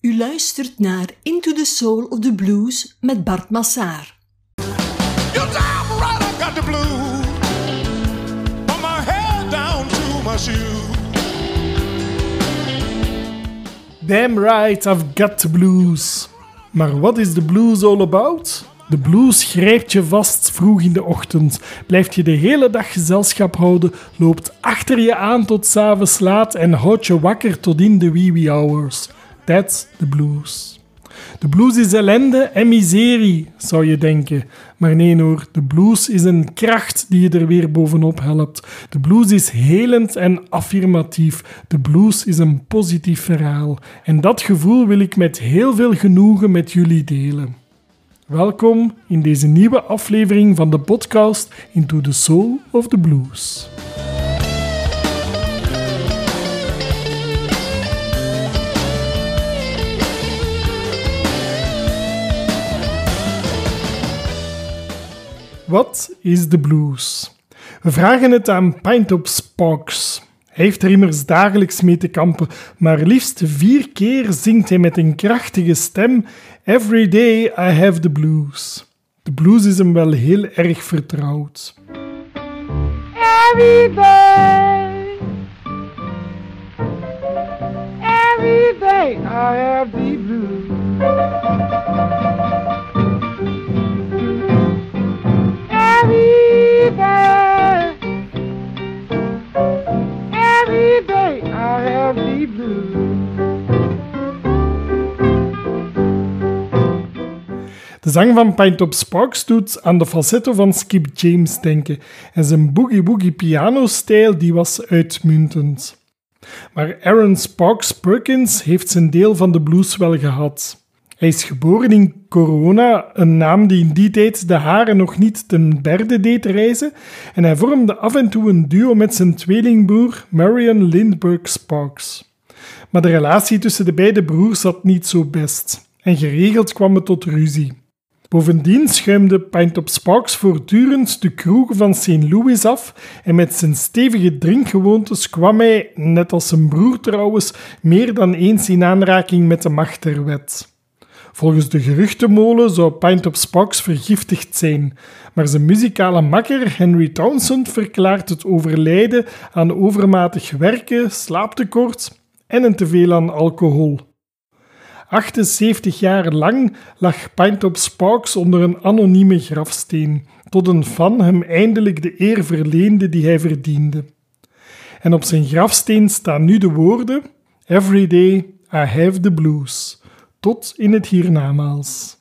U luistert naar Into the Soul of the Blues met Bart Massaar. You're damn right, I got the blues. From my head down to my shoes. Damn right, I've got the blues. Maar wat is de blues all about? De blues grijpt je vast vroeg in de ochtend, blijft je de hele dag gezelschap houden, loopt achter je aan tot s'avonds laat en houdt je wakker tot in de wee wee hours. That's the blues. De blues is ellende en miserie, zou je denken. Maar nee hoor, de blues is een kracht die je er weer bovenop helpt. De blues is helend en affirmatief. De blues is een positief verhaal. En dat gevoel wil ik met heel veel genoegen met jullie delen. Welkom in deze nieuwe aflevering van de podcast Into the Soul of the Blues. Wat is de blues? We vragen het aan Pintop Sparks. Hij heeft er immers dagelijks mee te kampen, maar liefst vier keer zingt hij met een krachtige stem Every day I have the blues. De blues is hem wel heel erg vertrouwd. Every day, every day I have the blues. Every day, every day I have the. De zang van Pintop Sparks doet aan de falsetto van Skip James denken en zijn boogie-woogie pianostijl die was uitmuntend. Maar Aaron Sparks Perkins heeft zijn deel van de blues wel gehad. Hij is geboren in Corona, een naam die in die tijd de haren nog niet ten berde deed reizen, en hij vormde af en toe een duo met zijn tweelingbroer Marion Lindbergh Sparks. Maar de relatie tussen de beide broers zat niet zo best, en geregeld kwam het tot ruzie. Bovendien schuimde Pintop Sparks voortdurend de kroegen van St. Louis af en met zijn stevige drinkgewoontes kwam hij, net als zijn broer trouwens, meer dan eens in aanraking met de macht der wet. Volgens de geruchtenmolen zou Pintop Sparks vergiftigd zijn, maar zijn muzikale makker Henry Townsend verklaart het overlijden aan overmatig werken, slaaptekort en een teveel aan alcohol. 78 jaar lang lag Pintop Sparks onder een anonieme grafsteen, tot een fan hem eindelijk de eer verleende die hij verdiende. En op zijn grafsteen staan nu de woorden: Every day I have the blues. Tot in het hiernamaals.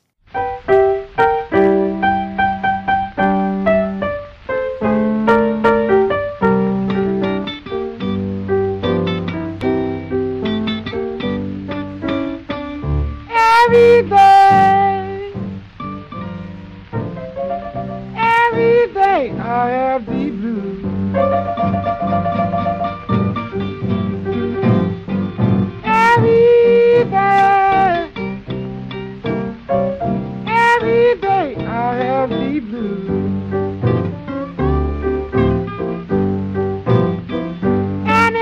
Every day, every day I have the blues. I have the. And.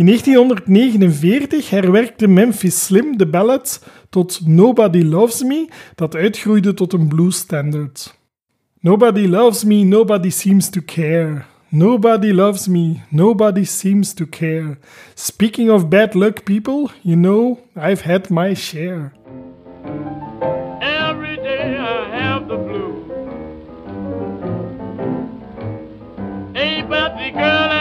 In 1949 herwerkte Memphis Slim de ballad tot Nobody Loves Me, dat uitgroeide tot een blues standard. Nobody loves me, nobody seems to care. Nobody loves me, nobody seems to care. Speaking of bad luck, people, you know, I've had my share. Every day I have the blues. Ain't but the girl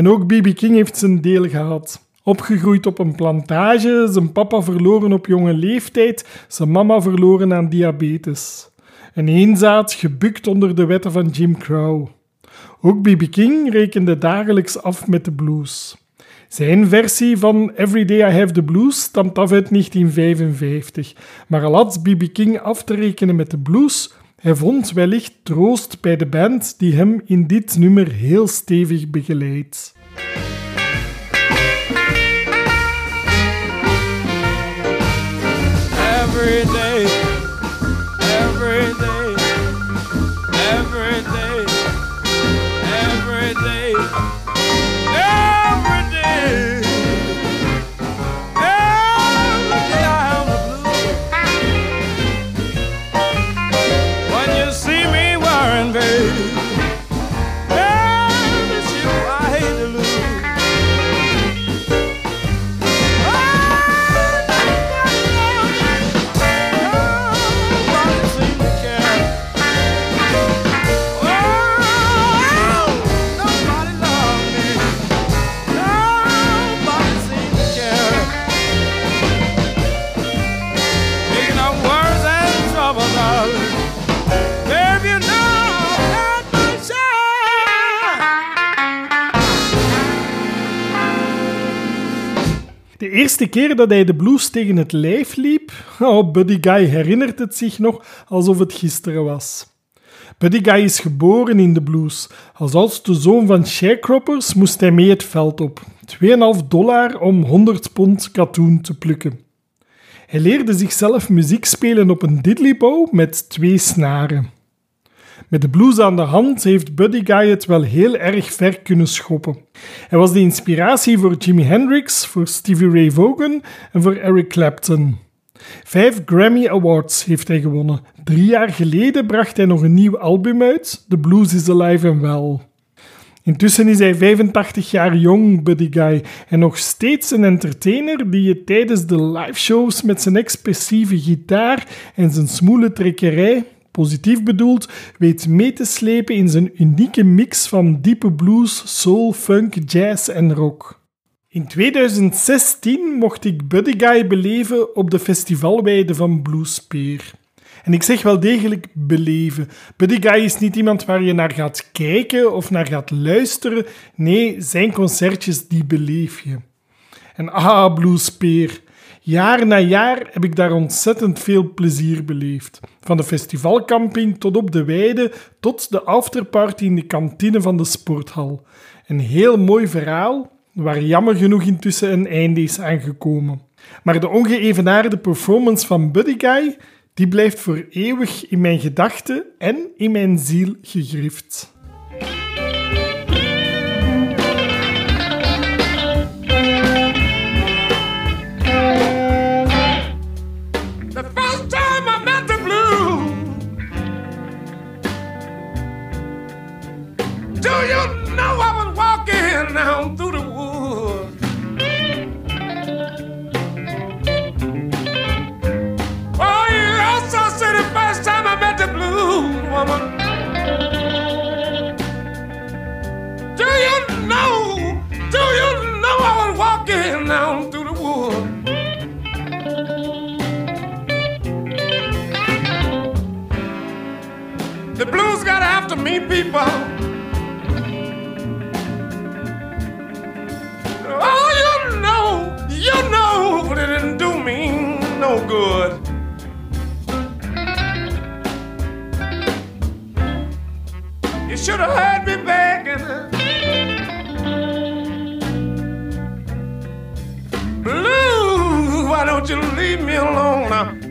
En ook B.B. King heeft zijn deel gehad. Opgegroeid op een plantage, zijn papa verloren op jonge leeftijd, zijn mama verloren aan diabetes. Een eenzaad gebukt onder de wetten van Jim Crow. Ook B.B. King rekende dagelijks af met de blues. Zijn versie van Every Day I Have the Blues stamt af uit 1955, maar al had B.B. King af te rekenen met de blues, hij vond wellicht troost bij de band die hem in dit nummer heel stevig begeleidt. De eerste keer dat hij de blues tegen het lijf liep, oh, Buddy Guy herinnert het zich nog alsof het gisteren was. Buddy Guy is geboren in de blues. Als oudste zoon van sharecroppers moest hij mee het veld op. 2,5 dollar om 100 pond katoen te plukken. Hij leerde zichzelf muziek spelen op een diddleybow met twee snaren. Met de blues aan de hand heeft Buddy Guy het wel heel erg ver kunnen schoppen. Hij was de inspiratie voor Jimi Hendrix, voor Stevie Ray Vaughan en voor Eric Clapton. Vijf Grammy Awards heeft hij gewonnen. Drie jaar geleden bracht hij nog een nieuw album uit, The Blues is Alive and Well. Intussen is hij 85 jaar jong, Buddy Guy, en nog steeds een entertainer die je tijdens de liveshows met zijn expressieve gitaar en zijn smoele trekkerij, positief bedoeld, weet mee te slepen in zijn unieke mix van diepe blues, soul, funk, jazz en rock. In 2016 mocht ik Buddy Guy beleven op de festivalweide van Bluespeer. En ik zeg wel degelijk beleven. Buddy Guy is niet iemand waar je naar gaat kijken of naar gaat luisteren. Nee, zijn concertjes die beleef je. En ah, Bluespeer. Jaar na jaar heb ik daar ontzettend veel plezier beleefd. Van de festivalcamping tot op de weide, tot de afterparty in de kantine van de sporthal. Een heel mooi verhaal, waar jammer genoeg intussen een einde is aangekomen. Maar de ongeëvenaarde performance van Buddy Guy, die blijft voor eeuwig in mijn gedachten en in mijn ziel gegrift. Me, people. Oh, you know, you know, but it didn't do me no good. You should have heard me begging. Blues, why don't you leave me alone now?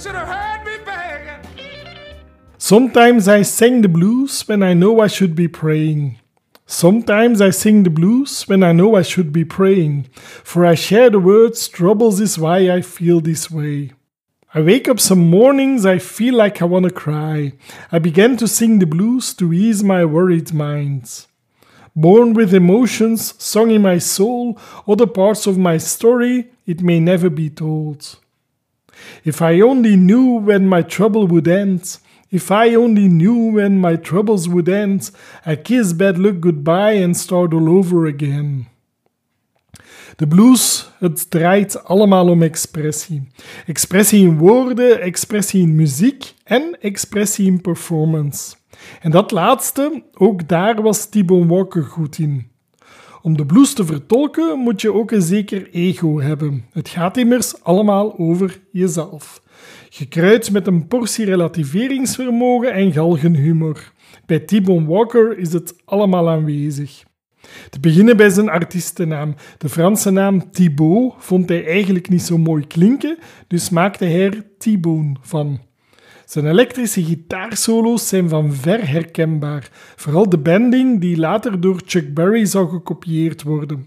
Should have heard me begging. Sometimes I sing the blues when I know I should be praying. Sometimes I sing the blues when I know I should be praying. For I share the words, troubles is why I feel this way. I wake up some mornings, I feel like I wanna cry. I began to sing the blues to ease my worried mind. Born with emotions, sung in my soul, other parts of my story, it may never be told. If I only knew when my trouble would end. If I only knew when my troubles would end. I kiss bad luck goodbye and start all over again. De blues, het draait allemaal om expressie. Expressie in woorden, expressie in muziek en expressie in performance. En dat laatste, ook daar was T-Bone Walker goed in. Om de blues te vertolken moet je ook een zeker ego hebben. Het gaat immers allemaal over jezelf. Gekruid met een portie relativeringsvermogen en galgenhumor. Bij T-Bone Walker is het allemaal aanwezig. Te beginnen bij zijn artiestennaam. De Franse naam Thibaut vond hij eigenlijk niet zo mooi klinken, dus maakte hij er T-Bone van. Zijn elektrische gitaarsolo's zijn van ver herkenbaar, vooral de bending die later door Chuck Berry zou gekopieerd worden.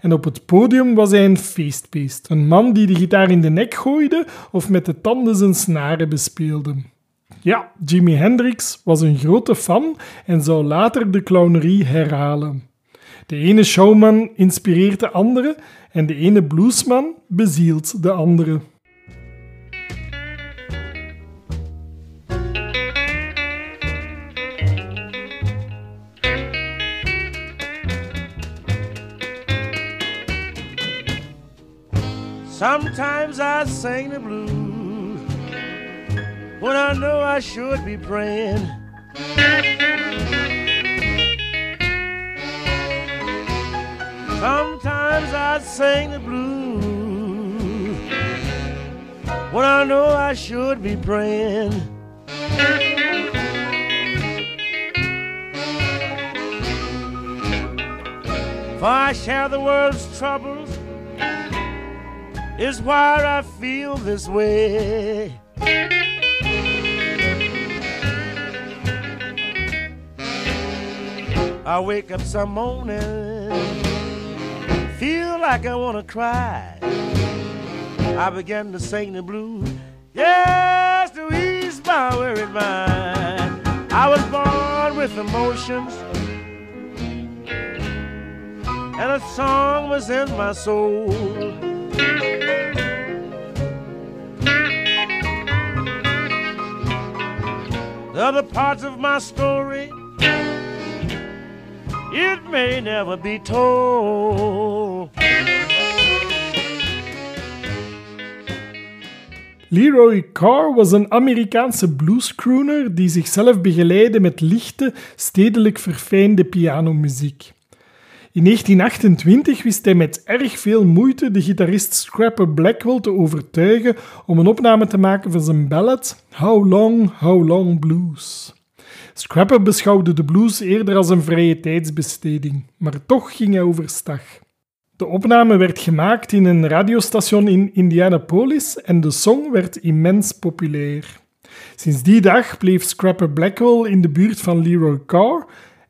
En op het podium was hij een feestbeest, een man die de gitaar in de nek gooide of met de tanden zijn snaren bespeelde. Ja, Jimi Hendrix was een grote fan en zou later de clownerie herhalen. De ene showman inspireert de andere en de ene bluesman bezielt de andere. Sometimes I sing the blues when I know I should be praying. Sometimes I sing the blues when I know I should be praying. For I share the world's troubles is why I feel this way. I wake up some morning, feel like I wanna cry. I begin to sing the blues, yes, to ease my weary mind. I was born with emotions, and a song was in my soul. The other parts of my story, it may never be told. Leroy Carr was een Amerikaanse bluescrooner die zichzelf begeleidde met lichte, stedelijk verfijnde pianomuziek. In 1928 wist hij met erg veel moeite de gitarist Scrapper Blackwell te overtuigen om een opname te maken van zijn ballad How Long, How Long Blues. Scrapper beschouwde de blues eerder als een vrije tijdsbesteding, maar toch ging hij overstag. De opname werd gemaakt in een radiostation in Indianapolis en de song werd immens populair. Sinds die dag bleef Scrapper Blackwell in de buurt van Leroy Carr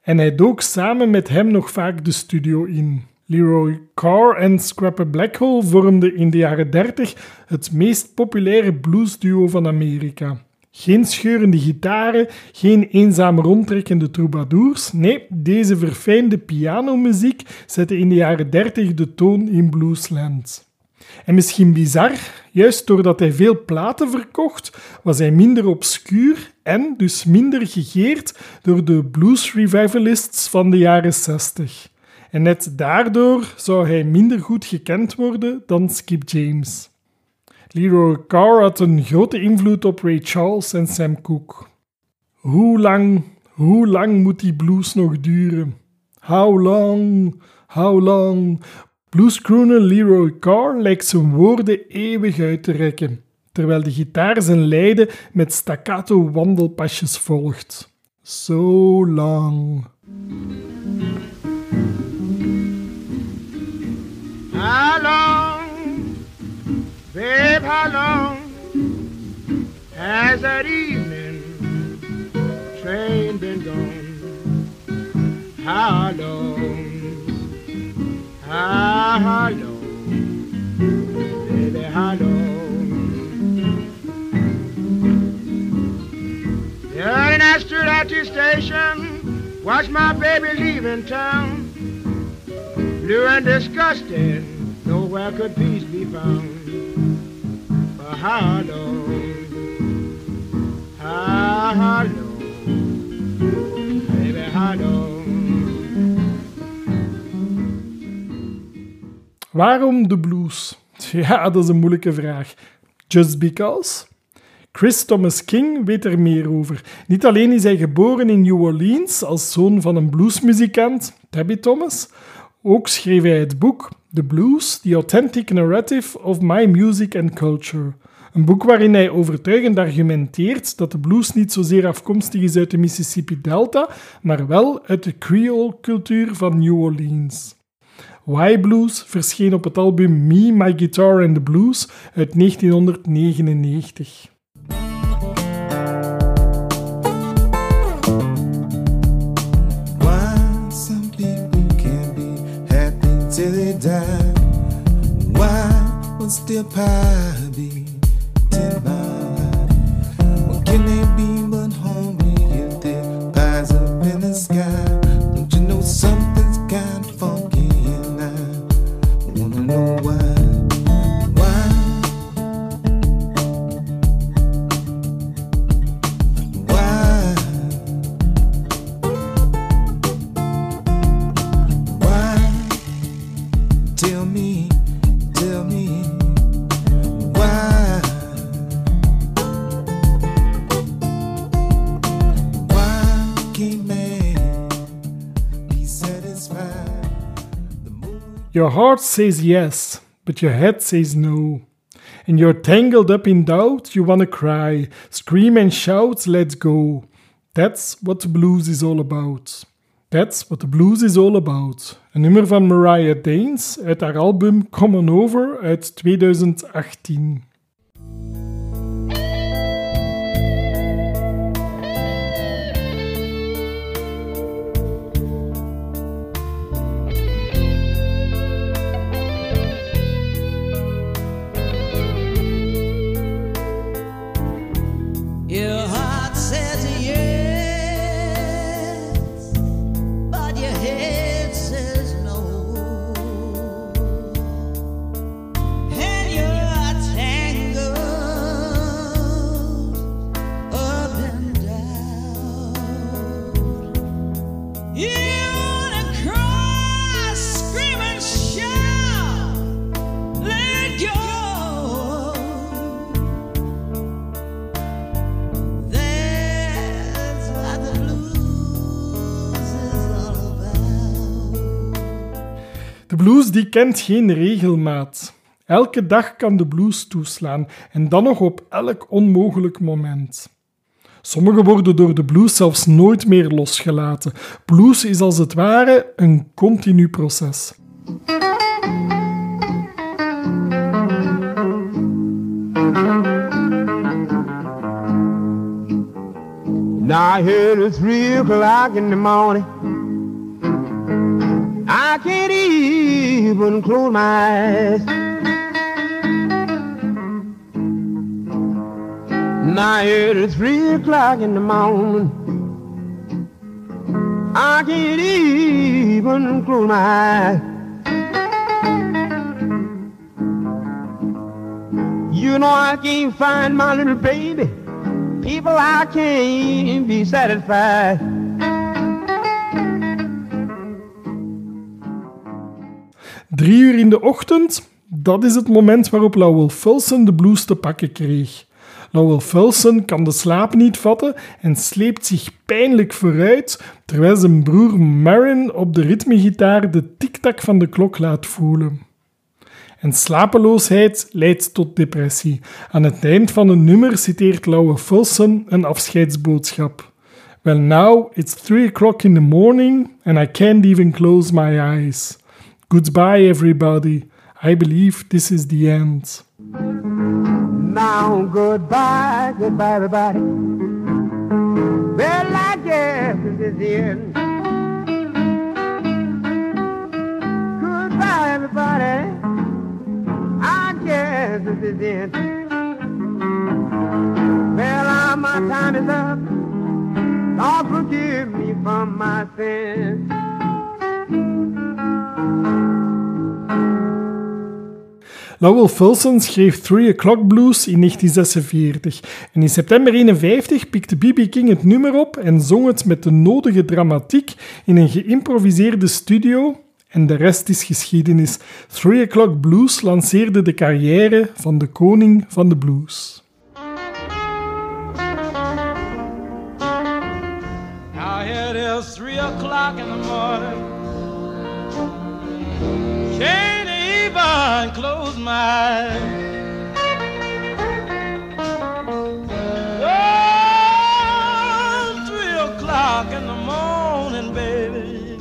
en hij dook samen met hem nog vaak de studio in. Leroy Carr en Scrapper Blackwell vormden in de jaren 30 het meest populaire bluesduo van Amerika. Geen scheurende gitaren, geen eenzaam rondtrekkende troubadours. Nee, deze verfijnde pianomuziek zette in de jaren 30 de toon in bluesland. En misschien bizar, juist doordat hij veel platen verkocht, was hij minder obscuur en dus minder gegeerd door de blues revivalists van de jaren 60. En net daardoor zou hij minder goed gekend worden dan Skip James. Leroy Carr had een grote invloed op Ray Charles en Sam Cooke. Hoe lang, hoe lang moet die blues nog duren? How long, how long? Bluescrooner Leroy Carr lijkt zijn woorden eeuwig uit te rekken, terwijl de gitaar zijn lijden met staccato wandelpasjes volgt. So long. How long, babe, how long has that evening train been gone? How long, Ah, how long, baby, long? Yeah, and I stood at the station, watched my baby leaving town. Blue and disgusted, nowhere could peace be found. But Hello. Ah, hello. Baby, hello. Waarom de blues? Ja, dat is een moeilijke vraag. Just because? Chris Thomas King weet er meer over. Niet alleen is hij geboren in New Orleans als zoon van een bluesmuzikant, Tabby Thomas, ook schreef hij het boek The Blues, The Authentic Narrative of My Music and Culture. Een boek waarin hij overtuigend argumenteert dat de blues niet zozeer afkomstig is uit de Mississippi Delta, maar wel uit de Creole-cultuur van New Orleans. Why Blues verscheen op het album Me, My Guitar and the Blues uit 1999. Why will still pie be ten Your heart says yes, but your head says no. And you're tangled up in doubt, you wanna cry, scream and shout, let's go. That's what the blues is all about. That's what the blues is all about. Een nummer van Mariah Daines uit haar album Come On Over uit 2018. Blues die kent geen regelmaat. Elke dag kan de blues toeslaan en dan nog op elk onmogelijk moment. Sommige worden door de blues zelfs nooit meer losgelaten. Blues is als het ware een continu proces. Now I heard it's o'clock in the morning. I can't even close my eyes. Now I heard it's three o'clock in the morning. I can't even close my eyes. You know I can't find my little baby. People, I can't be satisfied. Drie uur in de ochtend, dat is het moment waarop Lowell Fulson de blues te pakken kreeg. Lowell Fulson kan de slaap niet vatten en sleept zich pijnlijk vooruit, terwijl zijn broer Marin op de ritmegitaar de tiktak van de klok laat voelen. En slapeloosheid leidt tot depressie. Aan het eind van een nummer citeert Lowell Fulson een afscheidsboodschap. Well, now it's three o'clock in the morning and I can't even close my eyes. Goodbye, everybody. I believe this is the end. Now, goodbye, goodbye, everybody. Well, I guess this is the end. Goodbye, everybody. I guess this is the end. Well, my time is up. Lord, forgive me from my sins. Lowell Fulson schreef Three O'Clock Blues in 1946 en in september 51 pikte B.B. King het nummer op en zong het met de nodige dramatiek in een geïmproviseerde studio en de rest is geschiedenis. Three O'Clock Blues lanceerde de carrière van de koning van de blues. Now is, three o'clock in the morning. Even close my o'clock in the morning, baby.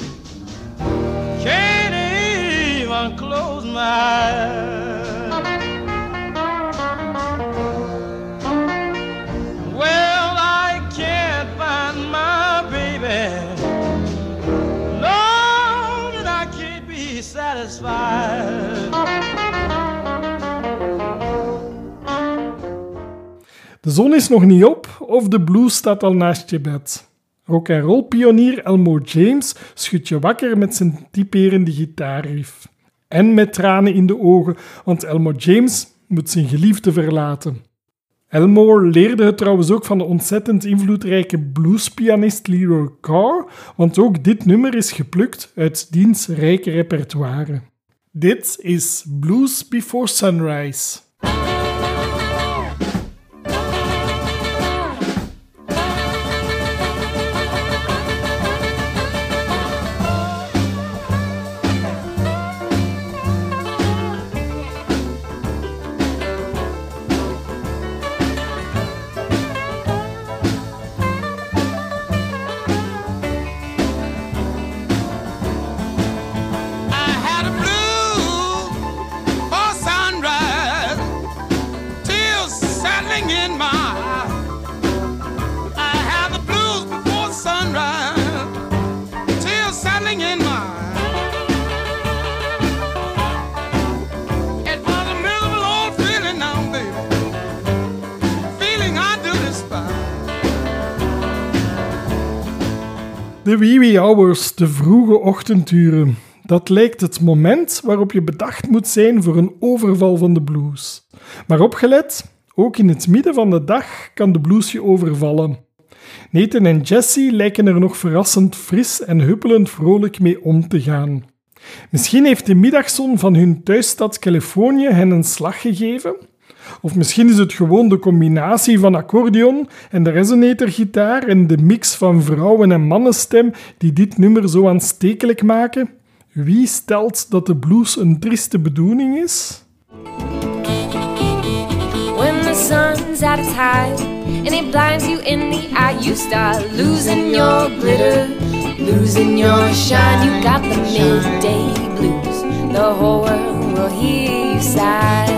Can't even close my Well, De zon is nog niet op of de blues staat al naast je bed. Rock and roll pionier Elmo James schudt je wakker met zijn typerende gitaarriff. En met tranen in de ogen, want Elmo James moet zijn geliefde verlaten. Elmore leerde het trouwens ook van de ontzettend invloedrijke bluespianist Leroy Carr, want ook dit nummer is geplukt uit diens rijke repertoire. Dit is Blues Before Sunrise. De wee wee hours, de vroege ochtenduren. Dat lijkt het moment waarop je bedacht moet zijn voor een overval van de blues. Maar opgelet, ook in het midden van de dag kan de blues je overvallen. Nathan en Jesse lijken er nog verrassend fris en huppelend vrolijk mee om te gaan. Misschien heeft de middagzon van hun thuisstad Californië hen een slag gegeven? Of misschien is het gewoon de combinatie van accordeon en de resonatorgitaar en de mix van vrouwen- en mannenstem die dit nummer zo aanstekelijk maken? Wie stelt dat de blues een trieste bedoeling is? When the sun's at its high and it blinds you in the eye, you start losing your glitter, losing your shine. You got the midday blues. The whole world will hear you sigh.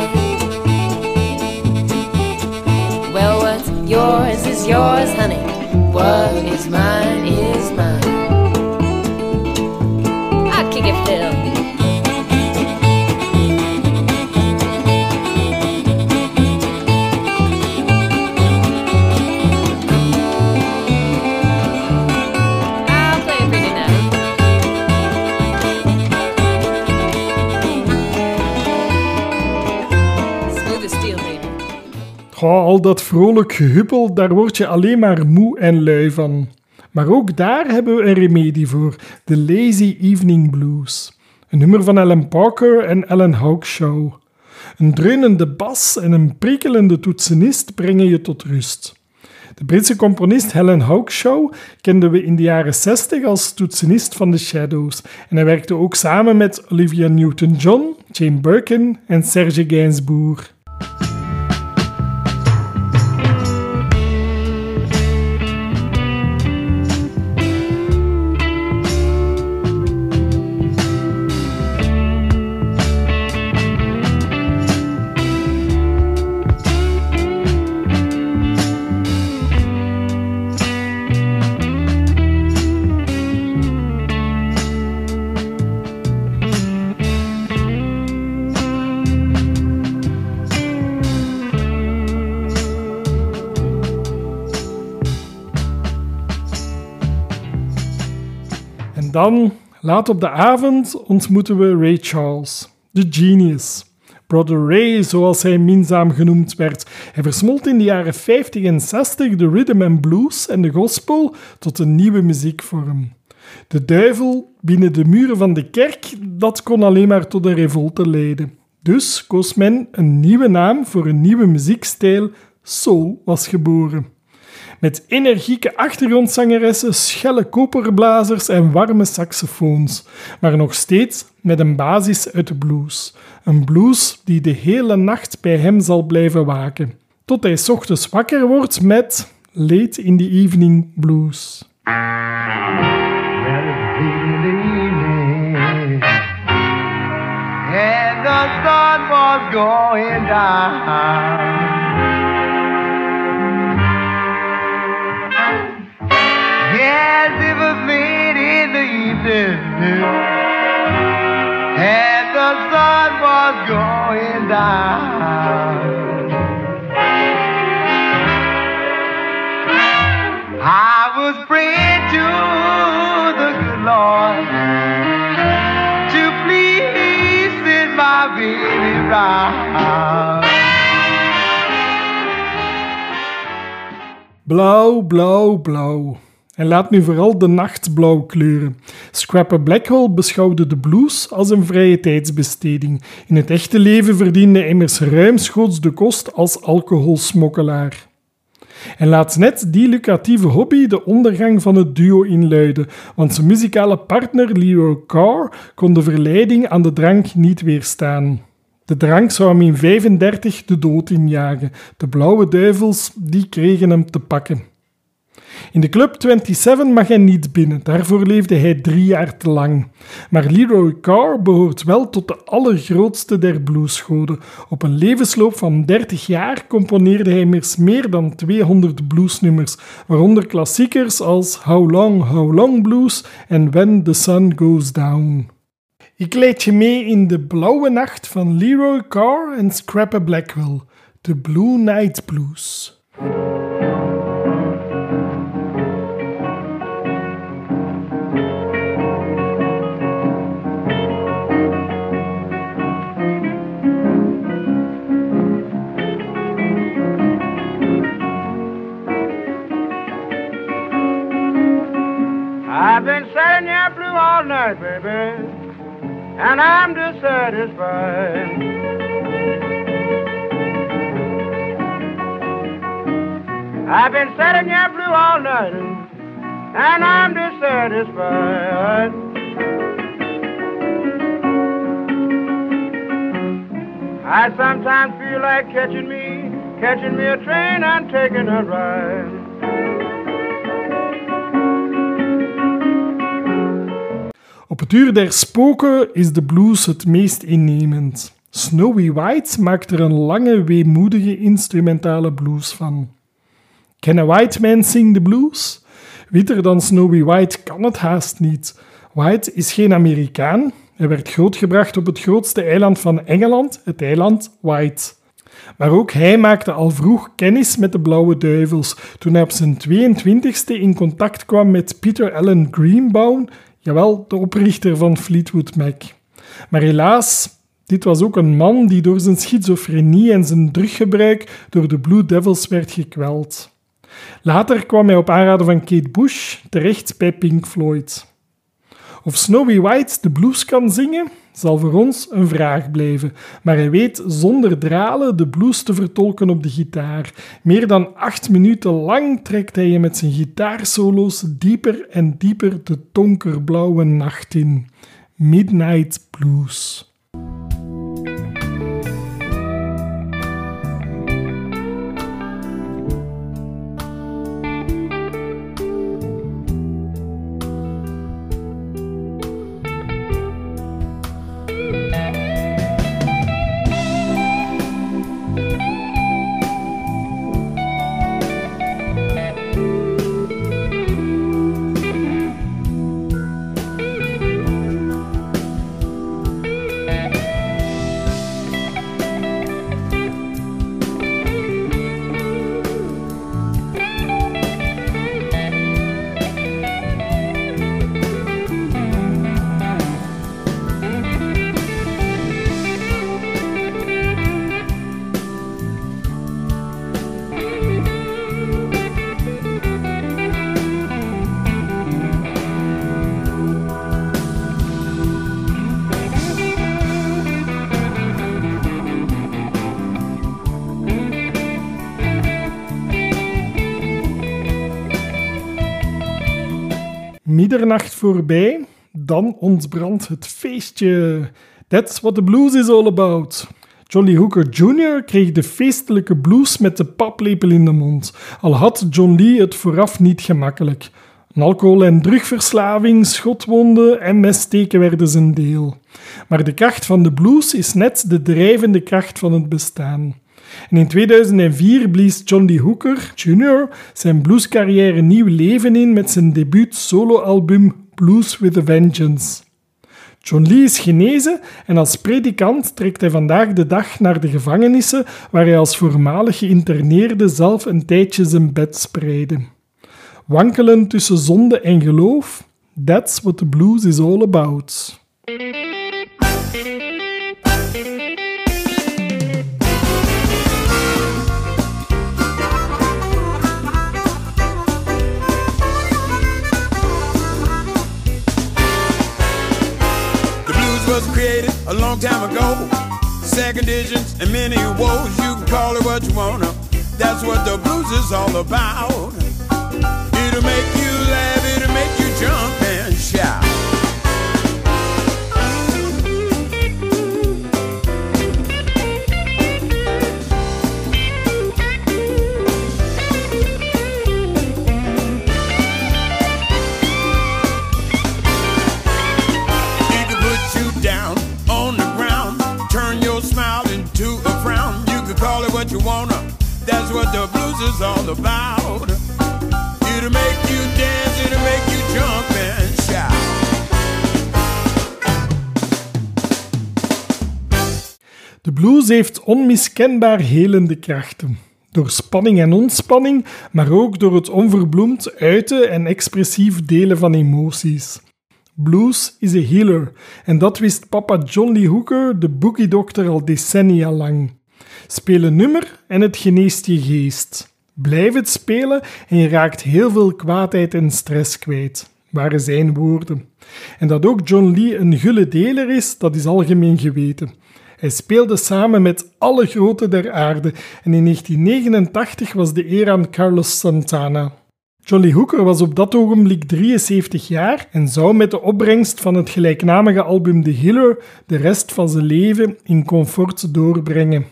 Yours is yours, honey. What is mine is mine. Vrolijk gehuppel, daar word je alleen maar moe en lui van. Maar ook daar hebben we een remedie voor, de Lazy Evening Blues. Een nummer van Alan Parker en Alan Hawkshaw. Een dreunende bas en een prikkelende toetsenist brengen je tot rust. De Britse componist Helen Hawkshaw kenden we in de jaren 60 als toetsenist van The Shadows en hij werkte ook samen met Olivia Newton-John, Jane Birkin en Serge Gainsbourg. Laat op de avond, ontmoeten we Ray Charles, de genius. Brother Ray, zoals hij minzaam genoemd werd. Hij versmolt in de jaren 50 en 60 de rhythm and blues en de gospel tot een nieuwe muziekvorm. De duivel binnen de muren van de kerk, dat kon alleen maar tot een revolte leiden. Dus koos men een nieuwe naam voor een nieuwe muziekstijl, soul was geboren. Met energieke achtergrondzangeressen, schelle koperblazers en warme saxofoons, maar nog steeds met een basis uit de blues. Een blues die de hele nacht bij hem zal blijven waken, tot hij ochtends wakker wordt met Late in the Evening Blues. Going down. Yes, it was late in the evening. And the sun was going down. I was praying to the good Lord to please send my baby round. Blauw, blauw, blauw. En laat nu vooral de nacht blauw kleuren. Scrapper Blackwell beschouwde de blues als een vrije tijdsbesteding. In het echte leven verdiende immers ruimschoots de kost als alcoholsmokkelaar. En laat net die lucratieve hobby de ondergang van het duo inluiden, want zijn muzikale partner Leroy Carr kon de verleiding aan de drank niet weerstaan. De drank zou hem in 35 de dood injagen. De blauwe duivels die kregen hem te pakken. In de club 27 mag hij niet binnen, daarvoor leefde hij drie jaar te lang. Maar Leroy Carr behoort wel tot de allergrootste der bluesgoden. Op een levensloop van 30 jaar componeerde hij meer dan 200 bluesnummers, waaronder klassiekers als How Long, How Long Blues en When the Sun Goes Down. Ik leid je mee in de blauwe nacht van Leroy Carr en Scrapper Blackwell, de Blue Night Blues. Been sitting here blue all night, baby, and I'm dissatisfied. I've been sitting here blue all night, and I'm dissatisfied. I sometimes feel like catching me, catching me a train and taking a ride. Uur der spoken is de blues het meest innemend. Snowy White maakt er een lange, weemoedige instrumentale blues van. Can a white man sing the blues? Witter dan Snowy White kan het haast niet. White is geen Amerikaan. Hij werd grootgebracht op het grootste eiland van Engeland, het eiland White. Maar ook hij maakte al vroeg kennis met de Blauwe Duivels toen hij op zijn 22e in contact kwam met Peter Allen Greenbaum, jawel, de oprichter van Fleetwood Mac. Maar helaas, dit was ook een man die door zijn schizofrenie en zijn druggebruik door de Blue Devils werd gekweld. Later kwam hij op aanraden van Kate Bush terecht bij Pink Floyd. Of Snowy White de blues kan zingen, zal voor ons een vraag blijven, maar hij weet zonder dralen de blues te vertolken op de gitaar. Meer dan acht minuten lang trekt hij je met zijn gitaarsolo's dieper en dieper de donkerblauwe nacht in. Midnight Blues. Middernacht voorbij, dan ontbrandt het feestje. That's what the blues is all about. Jolly Hooker Jr. kreeg de feestelijke blues met de paplepel in de mond, al had John Lee het vooraf niet gemakkelijk. Alcohol- en drugverslaving, schotwonden en messteken werden zijn deel. Maar de kracht van de blues is net de drijvende kracht van het bestaan. En in 2004 blies John Lee Hooker Jr. zijn bluescarrière nieuw leven in met zijn debuut soloalbum Blues with a Vengeance. John Lee is genezen en als predikant trekt hij vandaag de dag naar de gevangenissen waar hij als voormalig geïnterneerde zelf een tijdje zijn bed spreidde. Wankelen tussen zonde en geloof, that's what the blues is all about. Was created a long time ago. Sad conditions and many woes. You can call it what you wanna. That's what the blues is all about. It'll make you laugh, it'll make you jump That's what the blues is all about. It'll make you dance, it'll make you jump and shout. De blues heeft onmiskenbaar helende krachten. Door spanning en ontspanning, maar ook door het onverbloemd uiten en expressief delen van emoties. Blues is een healer en dat wist papa John Lee Hooker, de boogie-dokter, al decennia lang. Speel een nummer en het geneest je geest. Blijf het spelen en je raakt heel veel kwaadheid en stress kwijt, waren zijn woorden. En dat ook John Lee een gulle deler is, dat is algemeen geweten. Hij speelde samen met alle groten der aarde en in 1989 was de eer aan Carlos Santana. Jolly Hooker was op dat ogenblik 73 jaar en zou met de opbrengst van het gelijknamige album The Healer de rest van zijn leven in comfort doorbrengen.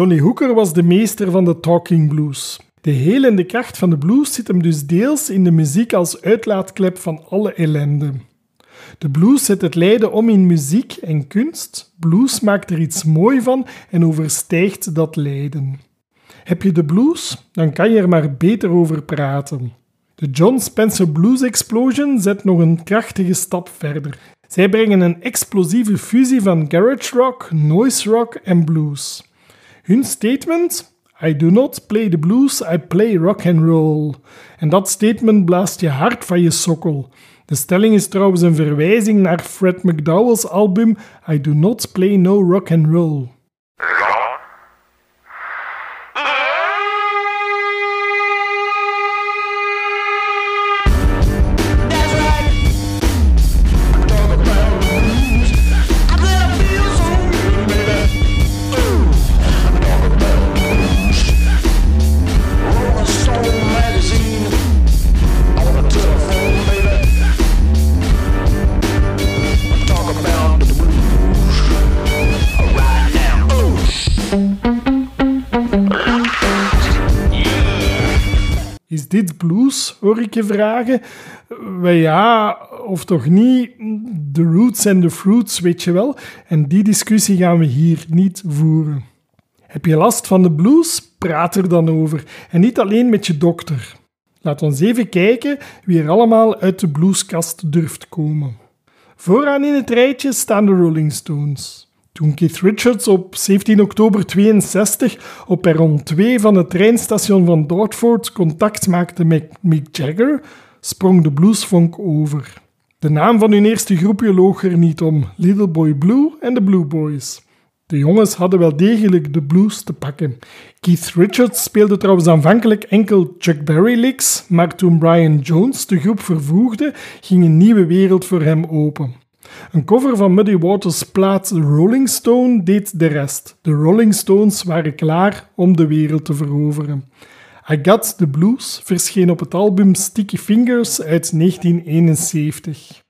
Johnny Hooker was de meester van de talking blues. De helende kracht van de blues zit hem dus deels in de muziek als uitlaatklep van alle ellende. De blues zet het lijden om in muziek en kunst. Blues maakt er iets mooi van en overstijgt dat lijden. Heb je de blues, dan kan je er maar beter over praten. De John Spencer Blues Explosion zet nog een krachtige stap verder. Zij brengen een explosieve fusie van garage rock, noise rock en blues. Hun statement: I do not play the blues, I play rock and roll. En dat statement blaast je hard van je sokkel. De stelling is trouwens een verwijzing naar Fred McDowell's album I do not play no rock and roll. Vragen? Wel ja, of toch niet? De roots en de fruits, weet je wel. En die discussie gaan we hier niet voeren. Heb je last van de blues? Praat er dan over. En niet alleen met je dokter. Laat ons even kijken wie er allemaal uit de blueskast durft komen. Vooraan in het rijtje staan de Rolling Stones. Toen Keith Richards op 17 oktober 62 op perron 2 van het treinstation van Dartford contact maakte met Mick Jagger, sprong de bluesfunk over. De naam van hun eerste groepje loog er niet om, Little Boy Blue en de Blue Boys. De jongens hadden wel degelijk de blues te pakken. Keith Richards speelde trouwens aanvankelijk enkel Chuck Berry licks, maar toen Brian Jones de groep vervoegde, ging een nieuwe wereld voor hem open. Een cover van Muddy Waters' plaat Rolling Stone deed de rest. De Rolling Stones waren klaar om de wereld te veroveren. I Got the Blues verscheen op het album Sticky Fingers uit 1971.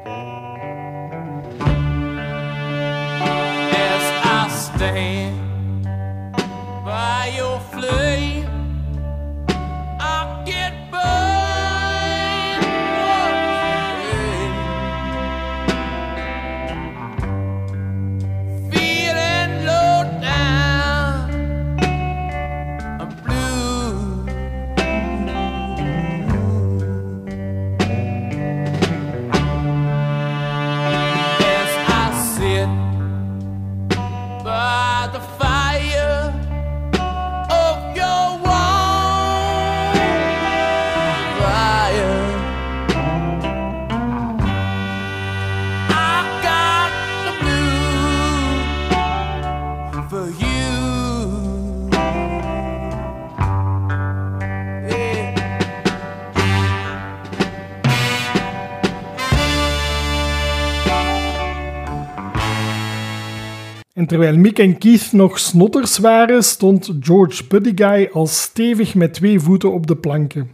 En terwijl Mick en Keith nog snotters waren, stond George Buddy al stevig met twee voeten op de planken.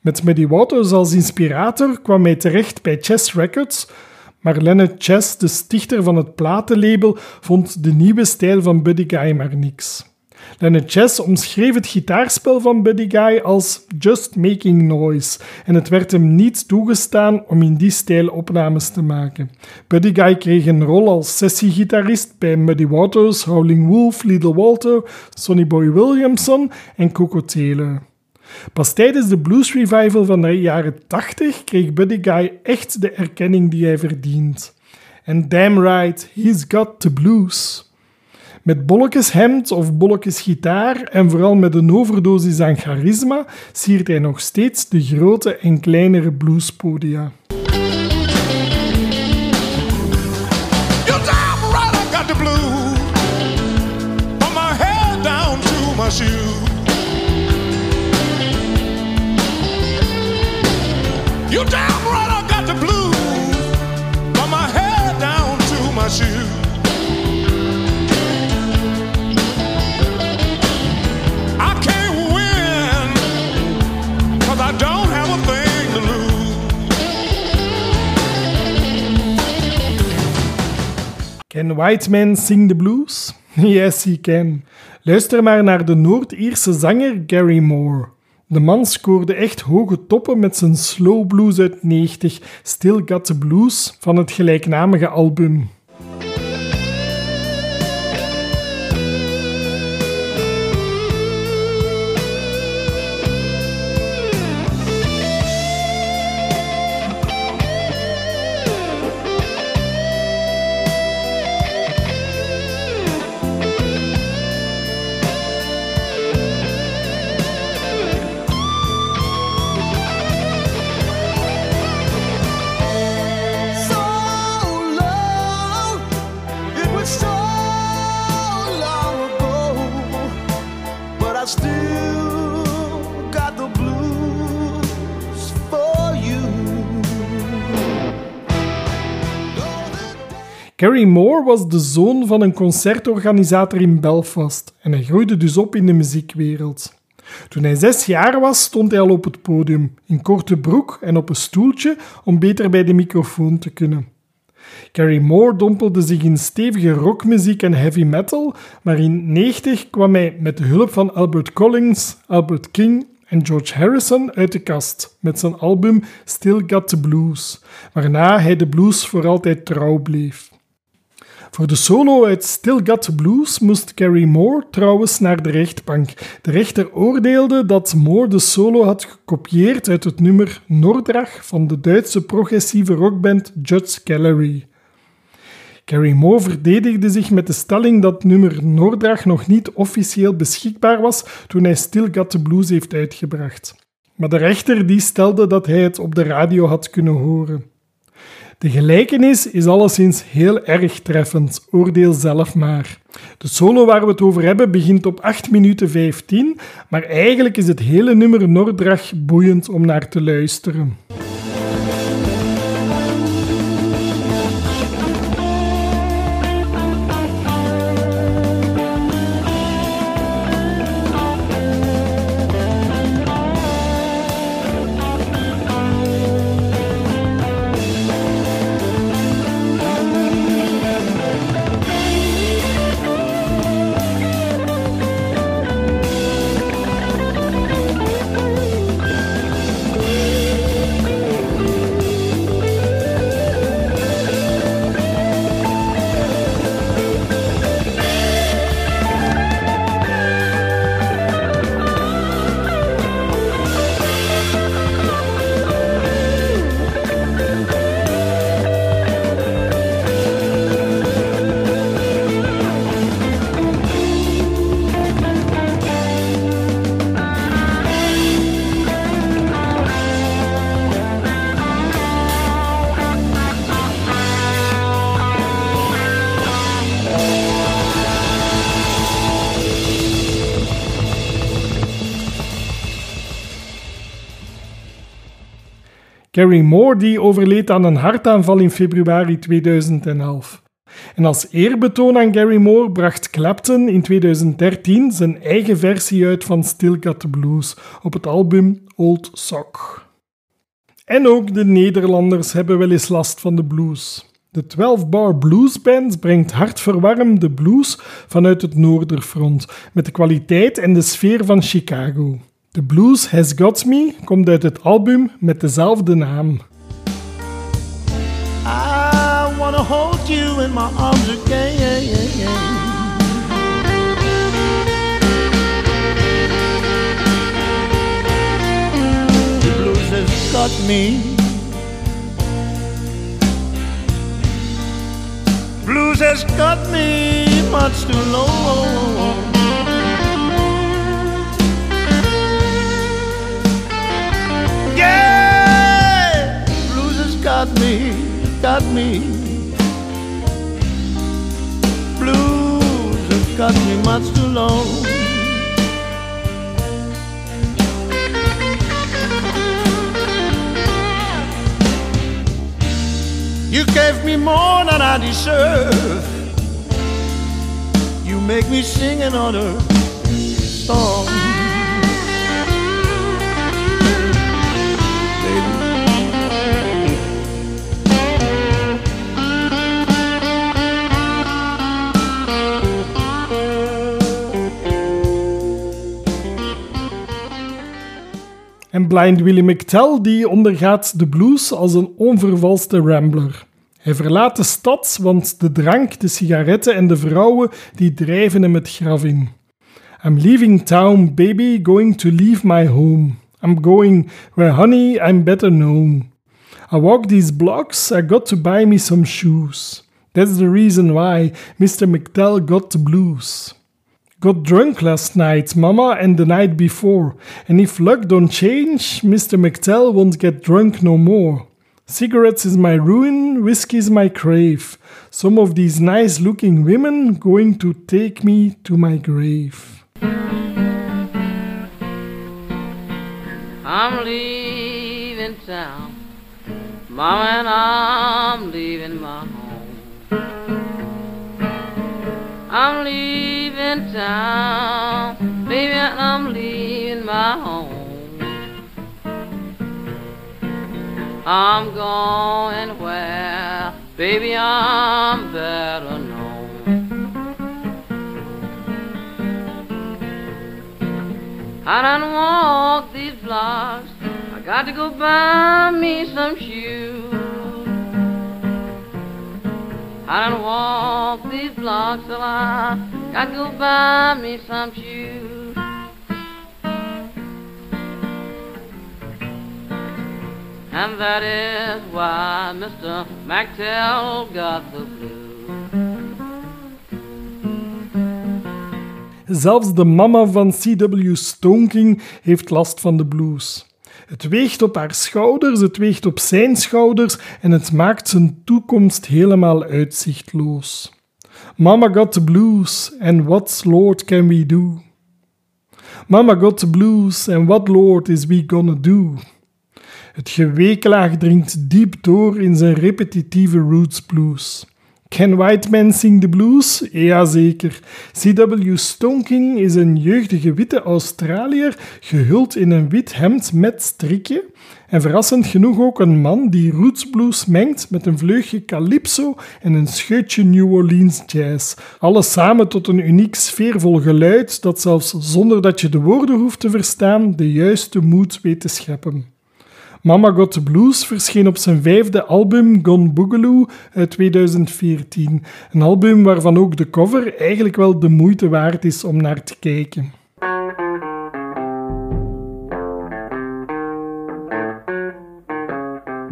Met Muddy Waters als inspirator kwam hij terecht bij Chess Records, maar Leonard Chess, de stichter van het platenlabel, vond de nieuwe stijl van Buddy Guy maar niks. Leonard Chess omschreef het gitaarspel van Buddy Guy als just making noise en het werd hem niet toegestaan om in die stijl opnames te maken. Buddy Guy kreeg een rol als sessiegitarist bij Muddy Waters, Howling Wolf, Little Walter, Sonny Boy Williamson en Coco Taylor. Pas tijdens de blues revival van de jaren 80 kreeg Buddy Guy echt de erkenning die hij verdient. En damn right, he's got the blues. Met bolletjes hemd of bolletjes gitaar en vooral met een overdosis aan charisma siert hij nog steeds de grote en kleinere bluespodia. You Can white men sing the blues? Yes, he can. Luister maar naar de Noord-Ierse zanger Gary Moore. De man scoorde echt hoge toppen met zijn slow blues uit 90, Still Got the Blues, van het gelijknamige album. Gary Moore was de zoon van een concertorganisator in Belfast en hij groeide dus op in de muziekwereld. Toen hij zes jaar was, stond hij al op het podium, in korte broek en op een stoeltje om beter bij de microfoon te kunnen. Gary Moore dompelde zich in stevige rockmuziek en heavy metal, maar in 90 kwam hij met de hulp van Albert Collins, Albert King en George Harrison uit de kast met zijn album Still Got the Blues, waarna hij de blues voor altijd trouw bleef. Voor de solo uit Still Got Blues moest Gary Moore trouwens naar de rechtbank. De rechter oordeelde dat Moore de solo had gekopieerd uit het nummer Noordrag van de Duitse progressieve rockband Judge Gallery. Gary Moore verdedigde zich met de stelling dat nummer Noordrag nog niet officieel beschikbaar was toen hij Still Got the Blues heeft uitgebracht. Maar de rechter die stelde dat hij het op de radio had kunnen horen. De gelijkenis is alleszins heel erg treffend, oordeel zelf maar. De solo waar we het over hebben begint op 8 minuten 15, maar eigenlijk is het hele nummer Noordrag boeiend om naar te luisteren. Gary Moore die overleed aan een hartaanval in februari 2011. En als eerbetoon aan Gary Moore bracht Clapton in 2013 zijn eigen versie uit van Still Got the Blues op het album Old Sock. En ook de Nederlanders hebben wel eens last van de blues. De 12-bar Blues Band brengt hartverwarmde blues vanuit het Noorderfront, met de kwaliteit en de sfeer van Chicago. The Blues Has Got Me komt uit het album met dezelfde naam. I wanna hold you in my arms again. The blues has got me. Blues has got me much too low. Yeah, blues has got me, got me. Blues has got me much too long. You gave me more than I deserve. You make me sing another song. En Blind Willie McTell die ondergaat de blues als een onvervalste rambler. Hij verlaat de stad, want de drank, de sigaretten en de vrouwen die drijven hem het graf in. I'm leaving town, baby, going to leave my home. I'm going where honey I'm better known. I walk these blocks, I got to buy me some shoes. That's the reason why Mr. McTell got the blues. Got drunk last night, mama, and the night before. And if luck don't change, Mr. McTell won't get drunk no more. Cigarettes is my ruin, whiskey's my crave. Some of these nice looking women going to take me to my grave. I'm leaving town, Mama, and I'm leaving my home. I'm leaving town, baby, I'm leaving my home. I'm going where, baby, I'm better known. I done walk these blocks. I got to go buy me some shoes. I done walk these blocks till I go buy me some shoes. And that is why Mr. McTell got the blues. Zelfs de mama van C.W. Stonking heeft last van de blues. Het weegt op haar schouders, het weegt op zijn schouders en het maakt zijn toekomst helemaal uitzichtloos. Mama got the blues, and what's Lord can we do? Mama got the blues, and what Lord is we gonna do? Het geweeklaag dringt diep door in zijn repetitieve roots blues. Can white men sing the blues? Jazeker. C.W. Stonking is een jeugdige witte Australiër, gehuld in een wit hemd met strikje. En verrassend genoeg ook een man die roots blues mengt met een vleugje calypso en een scheutje New Orleans jazz. Alles samen tot een uniek sfeervol geluid dat zelfs zonder dat je de woorden hoeft te verstaan de juiste moed weet te scheppen. Mama Got the Blues verscheen op zijn vijfde album Gone Boogaloo uit 2014. Een album waarvan ook de cover eigenlijk wel de moeite waard is om naar te kijken.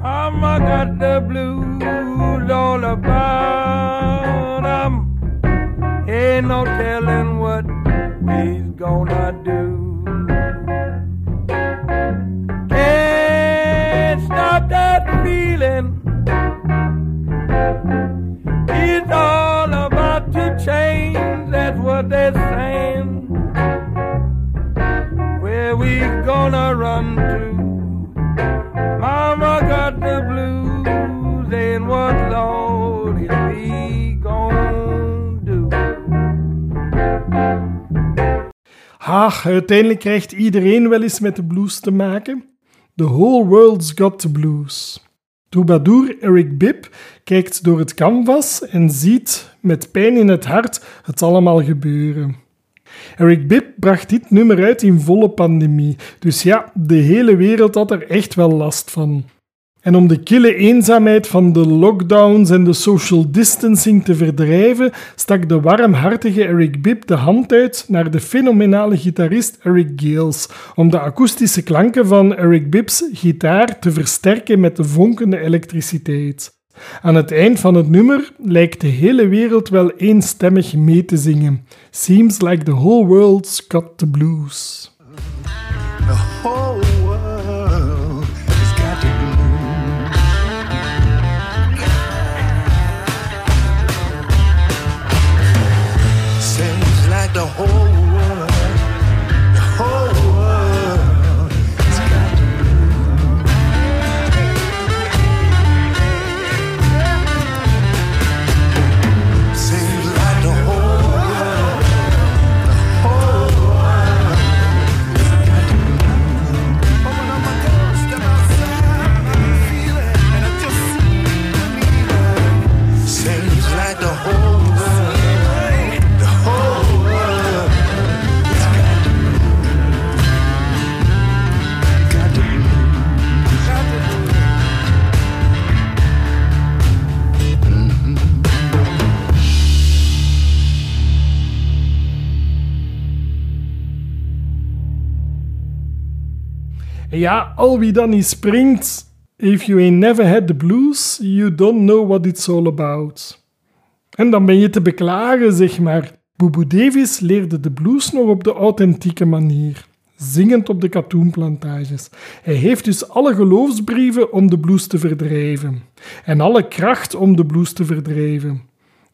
Mama got the blues all about 'em. Ain't no They're saying. Where we gonna run to? Mama got the blues, and what Lord is he gonna do? Ha, uiteindelijk krijgt iedereen wel eens met de blues te maken. The whole world's got the blues. Troubadour Eric Bibb kijkt door het canvas en ziet met pijn in het hart het allemaal gebeuren. Eric Bibb bracht dit nummer uit in volle pandemie, dus ja, de hele wereld had er echt wel last van. En om de kille eenzaamheid van de lockdowns en de social distancing te verdrijven, stak de warmhartige Eric Bibb de hand uit naar de fenomenale gitarist Eric Gales, om de akoestische klanken van Eric Bibb's gitaar te versterken met de vonkende elektriciteit. Aan het eind van het nummer lijkt de hele wereld wel eenstemmig mee te zingen. Seems like the whole world's got the blues. Ja, al wie dan niet springt, if you ain't never had the blues, you don't know what it's all about. En dan ben je te beklagen, zeg maar. Bobo Davis leerde de blues nog op de authentieke manier, zingend op de katoenplantages. Hij heeft dus alle geloofsbrieven om de blues te verdrijven en alle kracht om de blues te verdrijven.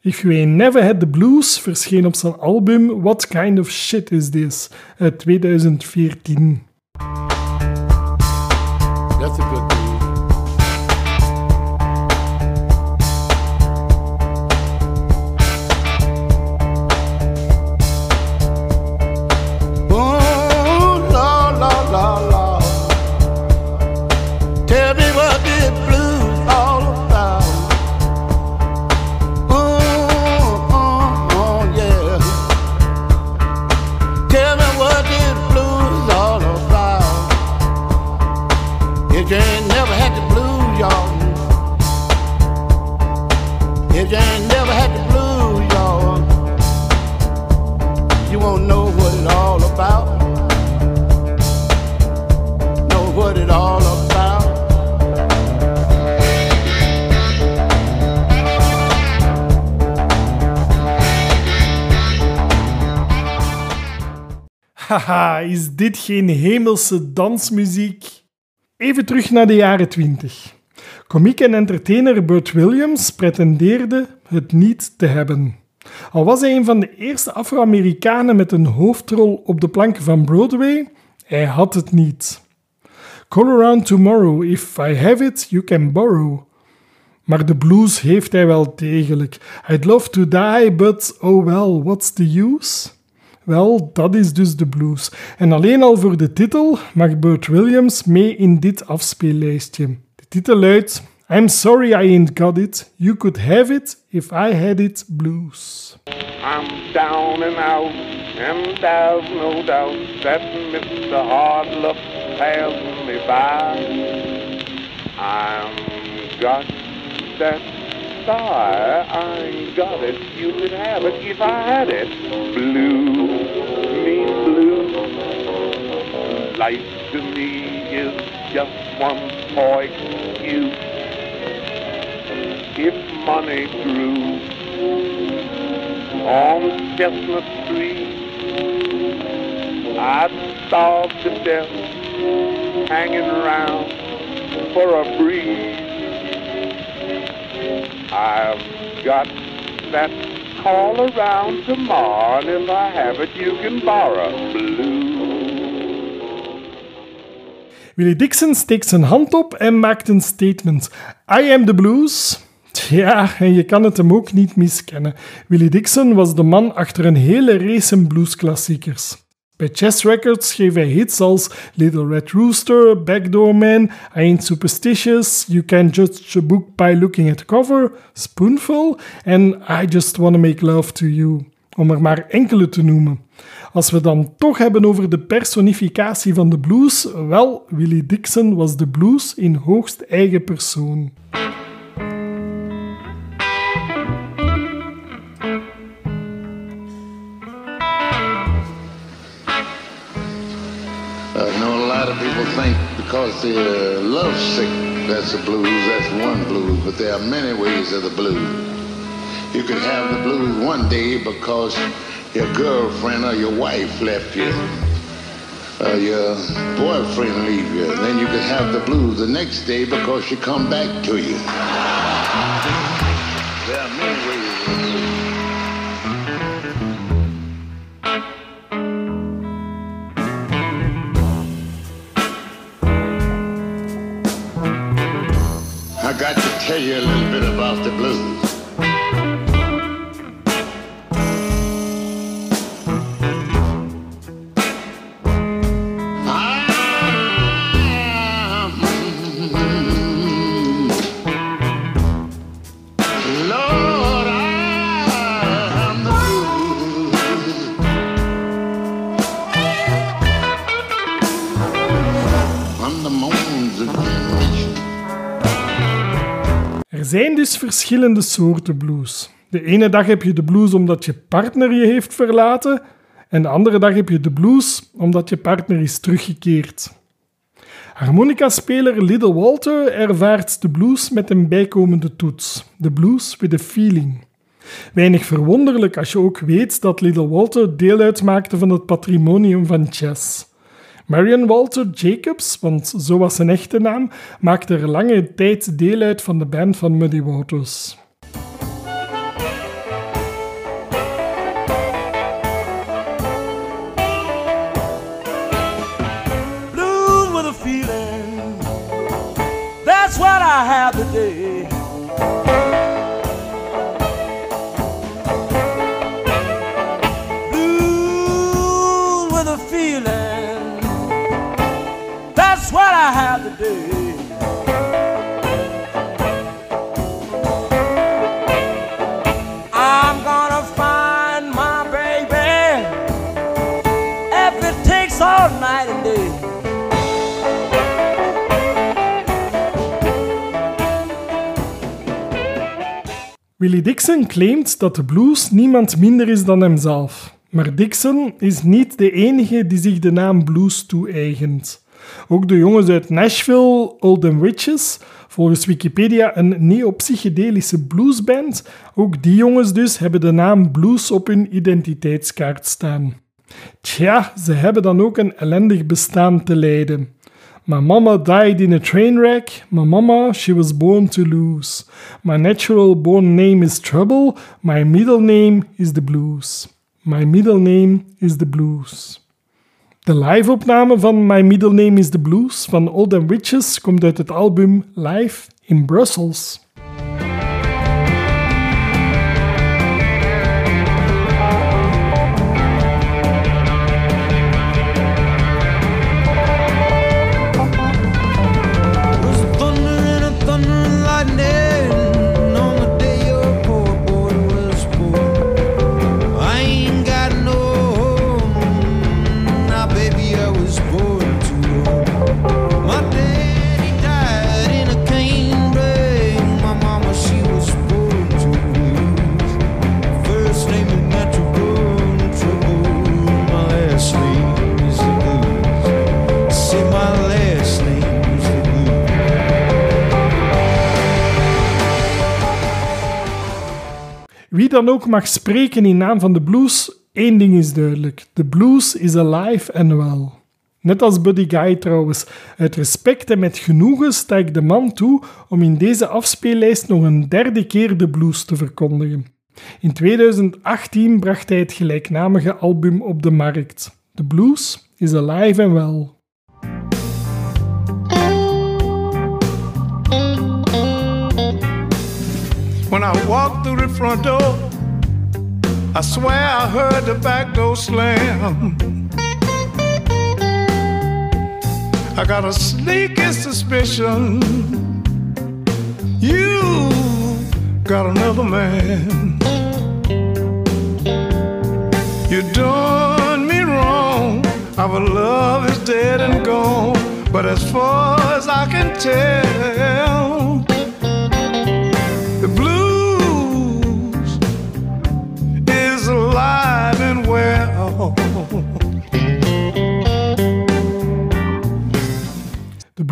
If You Ain't Never Had The Blues verscheen op zijn album What Kind of Shit Is This uit 2014. Dit geen hemelse dansmuziek? Even terug naar de jaren 20. Komiek en entertainer Burt Williams pretendeerde het niet te hebben. Al was hij een van de eerste Afro-Amerikanen met een hoofdrol op de planken van Broadway, hij had het niet. Call around tomorrow, if I have it, you can borrow. Maar de blues heeft hij wel degelijk. I'd love to die, but oh well, what's the use? Wel, dat is dus de blues. En alleen al voor de titel mag Burt Williams mee in dit afspeellijstje. De titel luidt I'm sorry I ain't got it. You could have it if I had it blues. I'm down and out, and there's no doubt that Mr. Hard Luck passed me by. I'm got that star, I got it. You could have it if I had it. Blue, mean blue. Life to me is just one more excuse. If money grew on Chestnut Street. I'd starve to death hanging around for a breeze. I've got that call around tomorrow, if I have it, you can borrow. Blue. Willie Dixon steekt zijn hand op en maakt een statement. I am the blues. Ja, en je kan het hem ook niet miskennen. Willie Dixon was de man achter een hele race bluesklassiekers. Bij Chess Records schreef hij hits als Little Red Rooster, Backdoor Man, I Ain't Superstitious, You Can Judge a Book by Looking at the Cover, Spoonful en I Just Wanna Make Love to You, om er maar enkele te noemen. Als we dan toch hebben over de personificatie van de blues, wel, Willie Dixon was de blues in hoogst eigen persoon. People think because they're lovesick, that's the blues, that's one blues, but there are many ways of the blues. You could have the blues one day because your girlfriend or your wife left you, or your boyfriend leave you. Then you could have the blues the next day because she come back to you. Tell you a little bit about the blues. Zijn dus verschillende soorten blues. De ene dag heb je de blues omdat je partner je heeft verlaten, en de andere dag heb je de blues omdat je partner is teruggekeerd. Harmonica-speler Little Walter ervaart de blues met een bijkomende toets, de blues with a feeling. Weinig verwonderlijk als je ook weet dat Little Walter deel uitmaakte van het patrimonium van jazz. Marion Walter Jacobs, want zo was zijn echte naam, maakte er lange tijd deel uit van de band van Muddy Waters. With a feeling. That's what I have today. I have. I'm gonna find my baby if takes all night and day. Willie Dixon claimt dat de blues niemand minder is dan hemzelf. Maar Dixon is niet de enige die zich de naam blues toe-eigent. Ook de jongens uit Nashville, Oldham Witches, volgens Wikipedia een neo-psychedelische bluesband, ook die jongens dus hebben de naam blues op hun identiteitskaart staan. Tja, ze hebben dan ook een ellendig bestaan te leiden. My mama died in a train wreck. My mama, she was born to lose. My natural born name is Trouble. My middle name is the Blues. My middle name is the Blues. De live-opname van My Middle Name is the Blues van Old Witches komt uit het album Live in Brussels. Dan ook mag spreken in naam van de blues, één ding is duidelijk. De blues is alive en wel. Net als Buddy Guy trouwens. Uit respect en met genoegen sta ik de man toe om in deze afspeellijst nog een derde keer de blues te verkondigen. In 2018 bracht hij het gelijknamige album op de markt. De blues is alive en wel. I walked through the front door, I swear I heard the back door slam. I got a sneaky suspicion you got another man. You done me wrong. Our love is dead and gone. But as far as I can tell,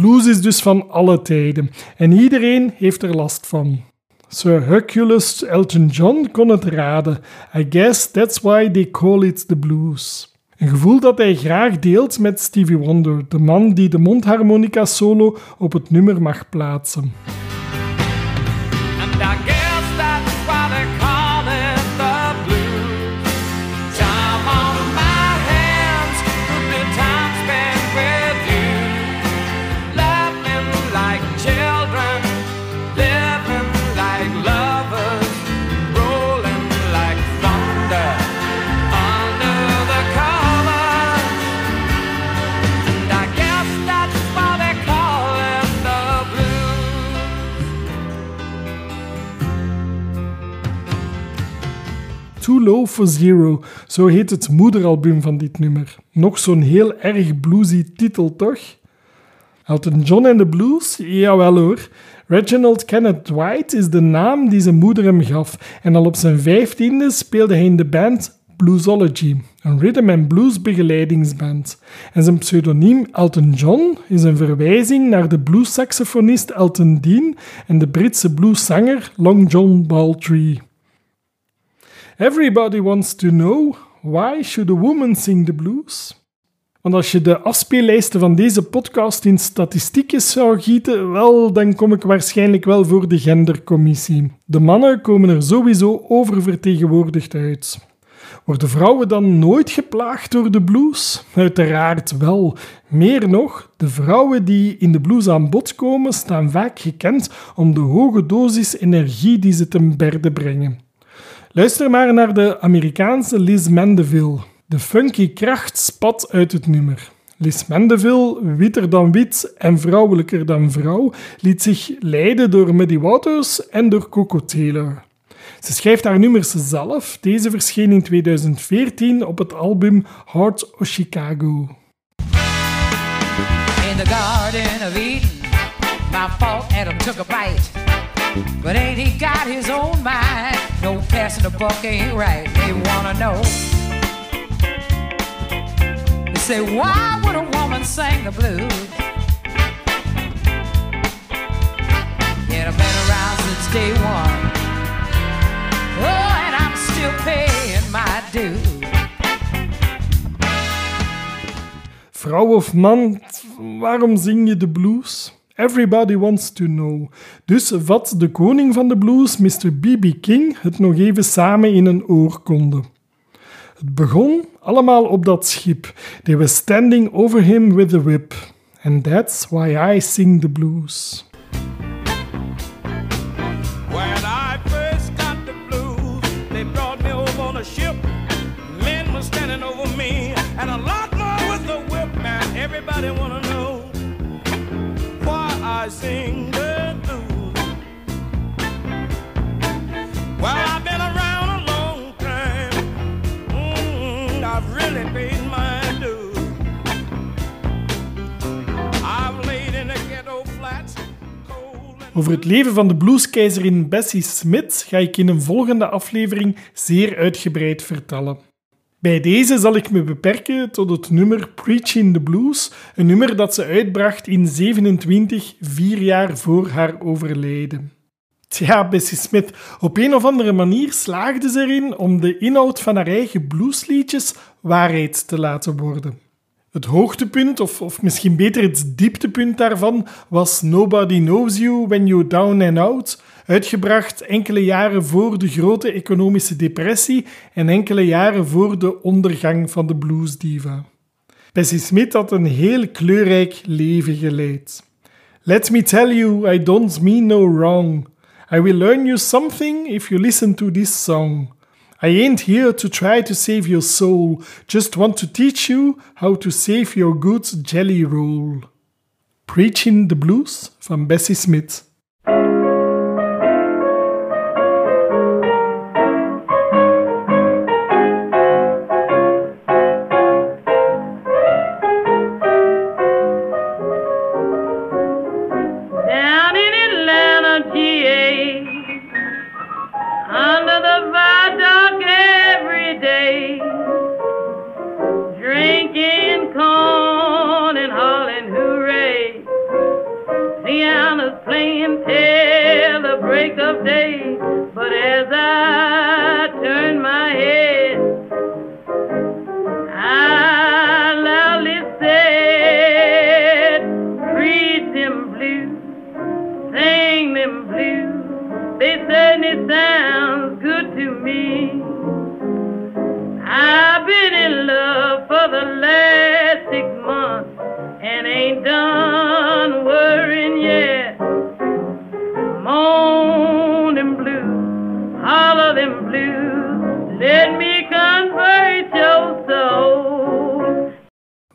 blues is dus van alle tijden en iedereen heeft er last van. Sir Hercules Elton John kon het raden. I guess that's why they call it the blues. Een gevoel dat hij graag deelt met Stevie Wonder, de man die de mondharmonica solo op het nummer mag plaatsen. Too Low for Zero, zo heet het moederalbum van dit nummer. Nog zo'n heel erg bluesy titel, toch? Elton John en de blues? Jawel hoor. Reginald Kenneth Dwight is de naam die zijn moeder hem gaf en al op zijn vijftiende speelde hij in de band Bluesology, een rhythm and blues begeleidingsband. En zijn pseudoniem Elton John is een verwijzing naar de bluessaxofonist Elton Dean en de Britse blueszanger Long John Baldry. Everybody wants to know why should a woman sing the blues? Want als je de afspeellijsten van deze podcast in statistiekjes zou gieten, wel, dan kom ik waarschijnlijk wel voor de gendercommissie. De mannen komen er sowieso oververtegenwoordigd uit. Worden vrouwen dan nooit geplaagd door de blues? Uiteraard wel. Meer nog, de vrouwen die in de blues aan bod komen, staan vaak gekend om de hoge dosis energie die ze ten berde brengen. Luister maar naar de Amerikaanse Liz Mandeville. De funky kracht spat uit het nummer. Liz Mandeville, witter dan wit en vrouwelijker dan vrouw, liet zich leiden door Muddy Waters en door Coco Taylor. Ze schrijft haar nummers zelf. Deze verscheen in 2014 op het album Heart of Chicago. In the Garden of Eden, my fault Adam took a bite. But ain't he got his own mind? No passing the buck ain't right. They wanna know. They say, why would a woman sing the blues? Yet I've been around since day one. Oh, and I'm still paying my dues. vrouw of man, waarom zing je de blues? Everybody wants to know. Dus vat de koning van de blues, Mr. B.B. King, het nog even samen in een oorkonde. Het begon allemaal op dat schip. They were standing over him with a whip. And that's why I sing the blues. When I first got the blues, they brought me over on a ship. Men were standing over me, and a lot more with the whip, man. Everybody wanna know I sing the blues. Well, I've been around a long time. Mm, I've really paid my dues. I've laid in the ghetto flats. Over het leven van de blueskeizerin Bessie Smith ga ik in een volgende aflevering zeer uitgebreid vertellen. Bij deze zal ik me beperken tot het nummer Preaching the Blues, een nummer dat ze uitbracht in 27, vier jaar voor haar overlijden. Tja, Bessie Smith, op een of andere manier slaagde ze erin om de inhoud van haar eigen bluesliedjes waarheid te laten worden. Het hoogtepunt, of, of misschien beter het dieptepunt daarvan, was Nobody Knows You When You're Down and Out, uitgebracht enkele jaren voor de grote economische depressie en enkele jaren voor de ondergang van de bluesdiva. Bessie Smith had een heel kleurrijk leven geleid. Let me tell you, I don't mean no wrong. I will learn you something if you listen to this song. I ain't here to try to save your soul, just want to teach you how to save your good jelly roll. Preaching the Blues van Bessie Smith.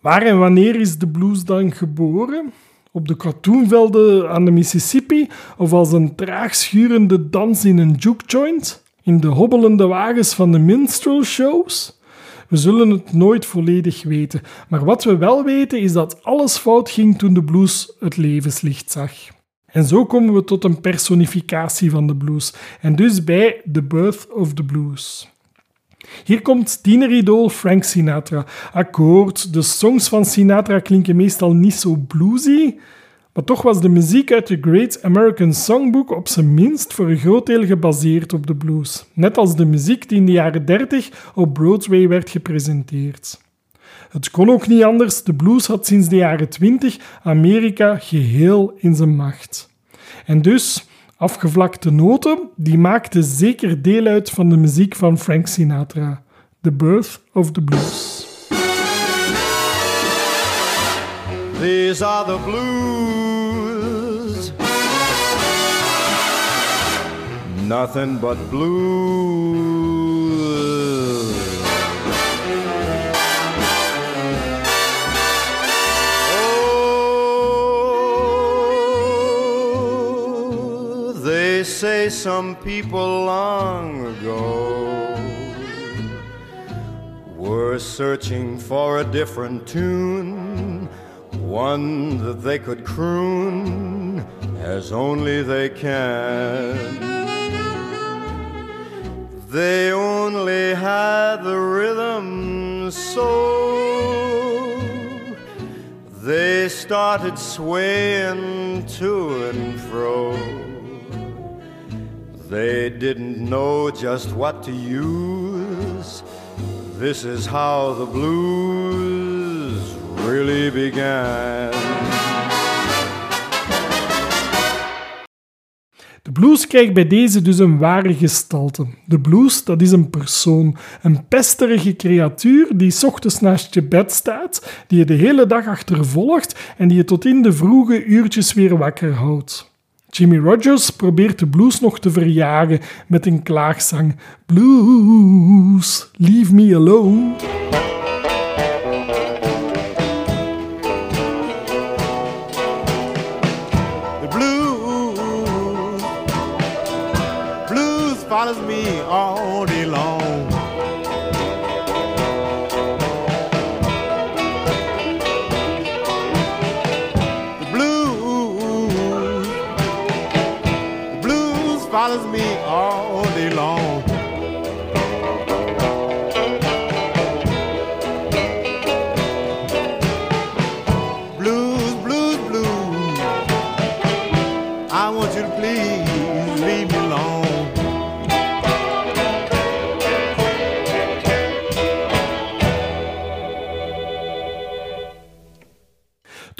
Waar en wanneer is de blues dan geboren? Op de katoenvelden aan de Mississippi of als een traag schurende dans in een juke joint? In de hobbelende wagens van de minstrel shows? We zullen het nooit volledig weten, maar wat we wel weten is dat alles fout ging toen de blues het levenslicht zag. En zo komen we tot een personificatie van de blues en dus bij The Birth of the Blues. Hier komt tieneridool Frank Sinatra. Akkoord, de songs van Sinatra klinken meestal niet zo bluesy, maar toch was de muziek uit de Great American Songbook op zijn minst voor een groot deel gebaseerd op de blues. Net als de muziek die in de jaren 30 op Broadway werd gepresenteerd. Het kon ook niet anders, de blues had sinds de jaren 20 Amerika geheel in zijn macht. En dus, afgevlakte noten, die maakten zeker deel uit van de muziek van Frank Sinatra. The Birth of the Blues. These are the blues. Nothing but blues. They say some people long ago were searching for a different tune, one that they could croon as only they can. They only had the rhythm so they started swaying to and fro. They didn't know just what to use. This is how the blues really began. De blues krijgt bij deze dus een ware gestalte. De blues, dat is een persoon, een pesterige creatuur die ochtends naast je bed staat, die je de hele dag achtervolgt en die je tot in de vroege uurtjes weer wakker houdt. Jimmy Rogers probeert de blues nog te verjagen met een klaagzang. Blues, leave me alone.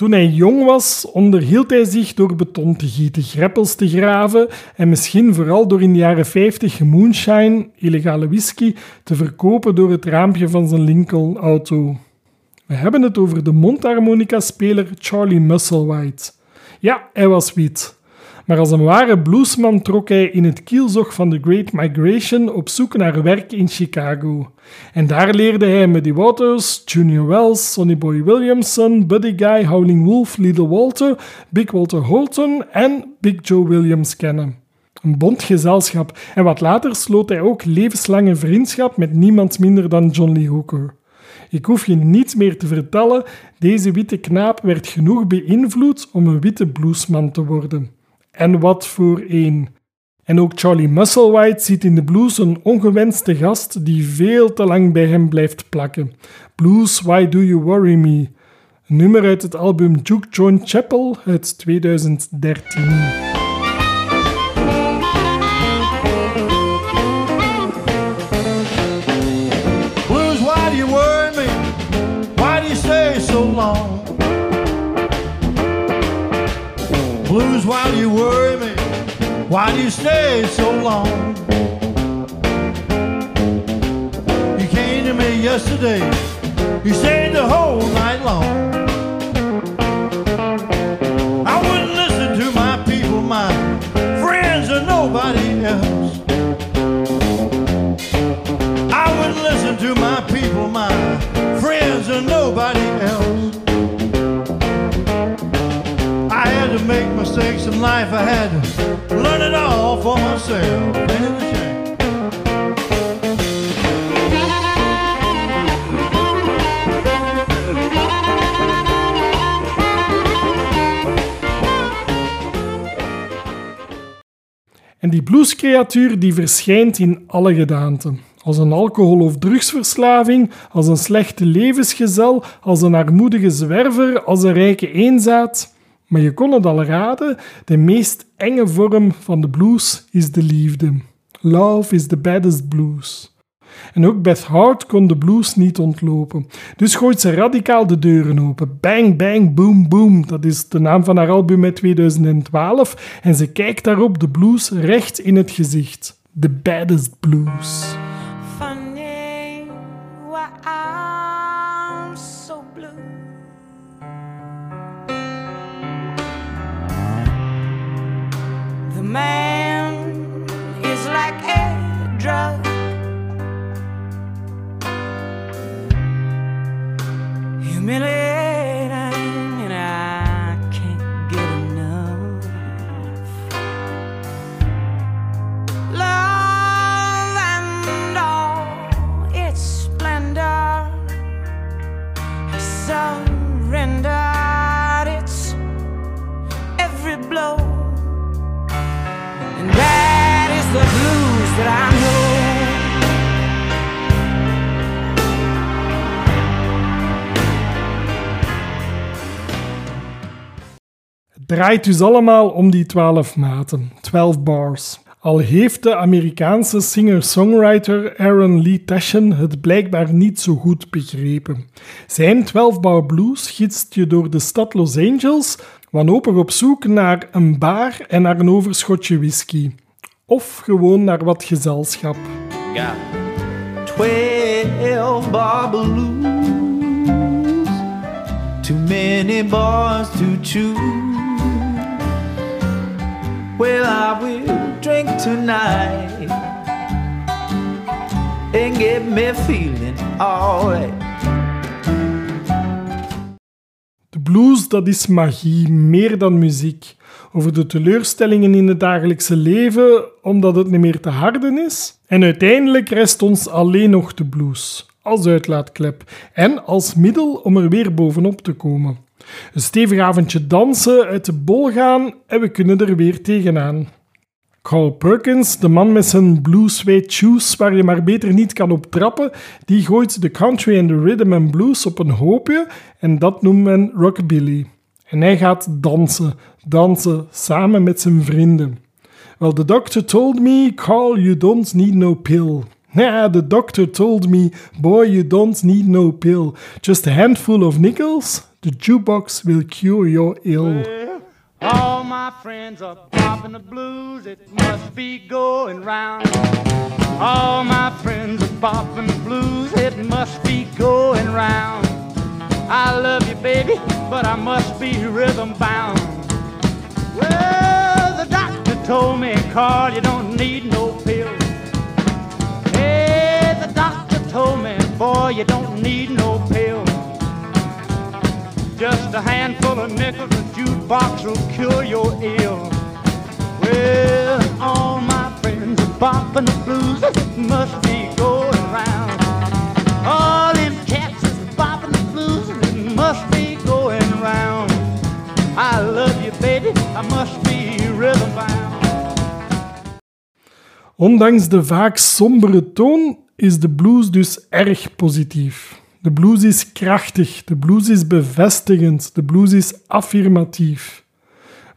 Toen hij jong was, onderhield hij zich door beton te gieten, greppels te graven en misschien vooral door in de jaren 50 moonshine, illegale whisky, te verkopen door het raampje van zijn Lincoln-auto. We hebben het over de mondharmonica-speler Charlie Musselwhite. Ja, hij was wit. Maar als een ware bluesman trok hij in het kielzog van de Great Migration op zoek naar werk in Chicago. En daar leerde hij Muddy Waters, Junior Wells, Sonny Boy Williamson, Buddy Guy, Howling Wolf, Little Walter, Big Walter Holton en Big Joe Williams kennen. Een bond gezelschap en wat later sloot hij ook levenslange vriendschap met niemand minder dan John Lee Hooker. Ik hoef je niets meer te vertellen, deze witte knaap werd genoeg beïnvloed om een witte bluesman te worden. En wat voor een. En ook Charlie Musselwhite ziet in de blues een ongewenste gast die veel te lang bij hem blijft plakken. Blues Why Do You Worry Me? Een nummer uit het album Duke Joint Chapel uit 2013. Why do you worry me? Why do you stay so long? You came to me yesterday. You stayed the whole night long. I wouldn't listen to my people, my friends, or nobody else. I wouldn't listen to my people, my friends, or nobody else. Mistakes in life. I learn it all for myself. En die bluescreatuur die verschijnt in alle gedaanten. Als een alcohol- of drugsverslaving, als een slechte levensgezel, als een armoedige zwerver, als een rijke eenzaad. Maar je kon het al raden, de meest enge vorm van de blues is de liefde. Love is the baddest blues. En ook Beth Hart kon de blues niet ontlopen. Dus gooit ze radicaal de deuren open. Bang, bang, boom, boom. Dat is de naam van haar album uit 2012. En ze kijkt daarop de blues recht in het gezicht. The baddest blues. Man is like a drug. Humiliating, draait dus allemaal om die 12 maten, 12 bars. Al heeft de Amerikaanse singer-songwriter Aaron Lee Tashen het blijkbaar niet zo goed begrepen. Zijn 12-bar blues gidst je door de stad Los Angeles, wanhopig op zoek naar een bar en naar een overschotje whisky. Of gewoon naar wat gezelschap. Got 12 bar blues. Too many bars to choose. Well, I will drink tonight and get me feeling alright. De blues, dat is magie, meer dan muziek. Over de teleurstellingen in het dagelijkse leven, omdat het niet meer te harden is. En uiteindelijk rest ons alleen nog de blues, als uitlaatklep en als middel om er weer bovenop te komen. Een stevig avondje dansen, uit de bol gaan en we kunnen er weer tegenaan. Carl Perkins, de man met zijn blue suede shoes waar je maar beter niet kan op trappen, die gooit de country en de rhythm and blues op een hoopje en dat noemt men rockabilly. En hij gaat dansen, dansen, samen met zijn vrienden. Well, the doctor told me, Carl, you don't need no pill. Yeah, the doctor told me, boy, you don't need no pill. Just a handful of nickels, the jukebox will cure your ill. All my friends are popping the blues, it must be going round. All my friends are popping the blues, it must be going round. I love you, baby, but I must be rhythm bound. Well, the doctor told me, Carl, you don't need no pills. Hey, the doctor told me, boy, you don't need no pills. Just a handful of nickels, the jukebox will cure your ill. Well, all my friends are bopping the blues, must be going round. All them cats is bopping the blues, must be going round. I love you, baby, I must be rhythm bound. Ondanks de vaak sombere toon is de blues dus erg positief. De blues is krachtig, de blues is bevestigend, de blues is affirmatief.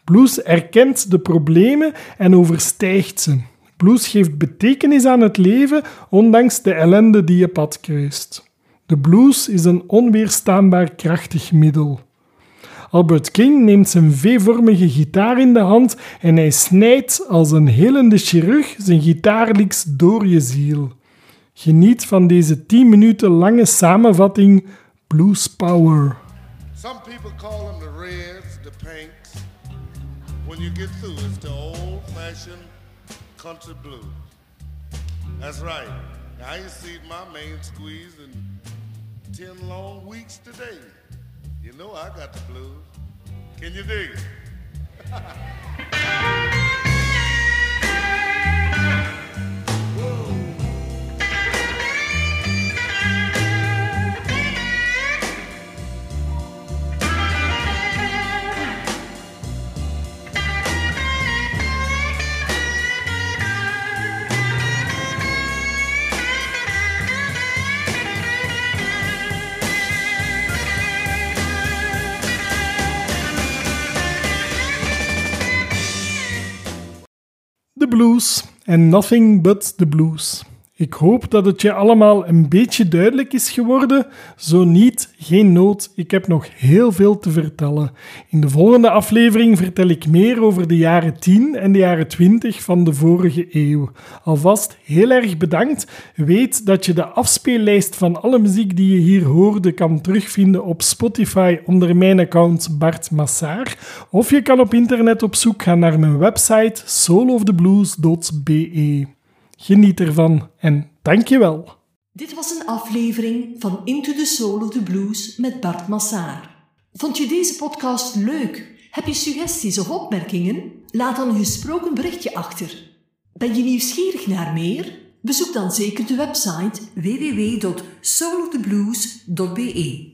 Blues erkent de problemen en overstijgt ze. Blues geeft betekenis aan het leven, ondanks de ellende die je pad kruist. De blues is een onweerstaanbaar krachtig middel. Albert King neemt zijn V-vormige gitaar in de hand en hij snijdt als een helende chirurg zijn gitaarliks door je ziel. Geniet van deze 10 minuten lange samenvatting Blues Power. Some people call them the reds, the pinks. When you get through, it's the old fashioned country blues. That's right. I seen my main squeeze in 10 long weeks today. You know I got the blues. Can you dig it? De blues and nothing but the blues. Ik hoop dat het je allemaal een beetje duidelijk is geworden. Zo niet, geen nood, ik heb nog heel veel te vertellen. In de volgende aflevering vertel ik meer over de jaren 10 en de jaren 20 van de vorige eeuw. Alvast heel erg bedankt. Weet dat je de afspeellijst van alle muziek die je hier hoorde kan terugvinden op Spotify onder mijn account Bart Massaar. Of je kan op internet op zoek gaan naar mijn website souloftheblues.be. Geniet ervan en dankjewel. Dit was een aflevering van Into the Soul of the Blues met Bart Massaar. Vond je deze podcast leuk? Heb je suggesties of opmerkingen? Laat dan een gesproken berichtje achter. Ben je nieuwsgierig naar meer? Bezoek dan zeker de website www.souloftheblues.be.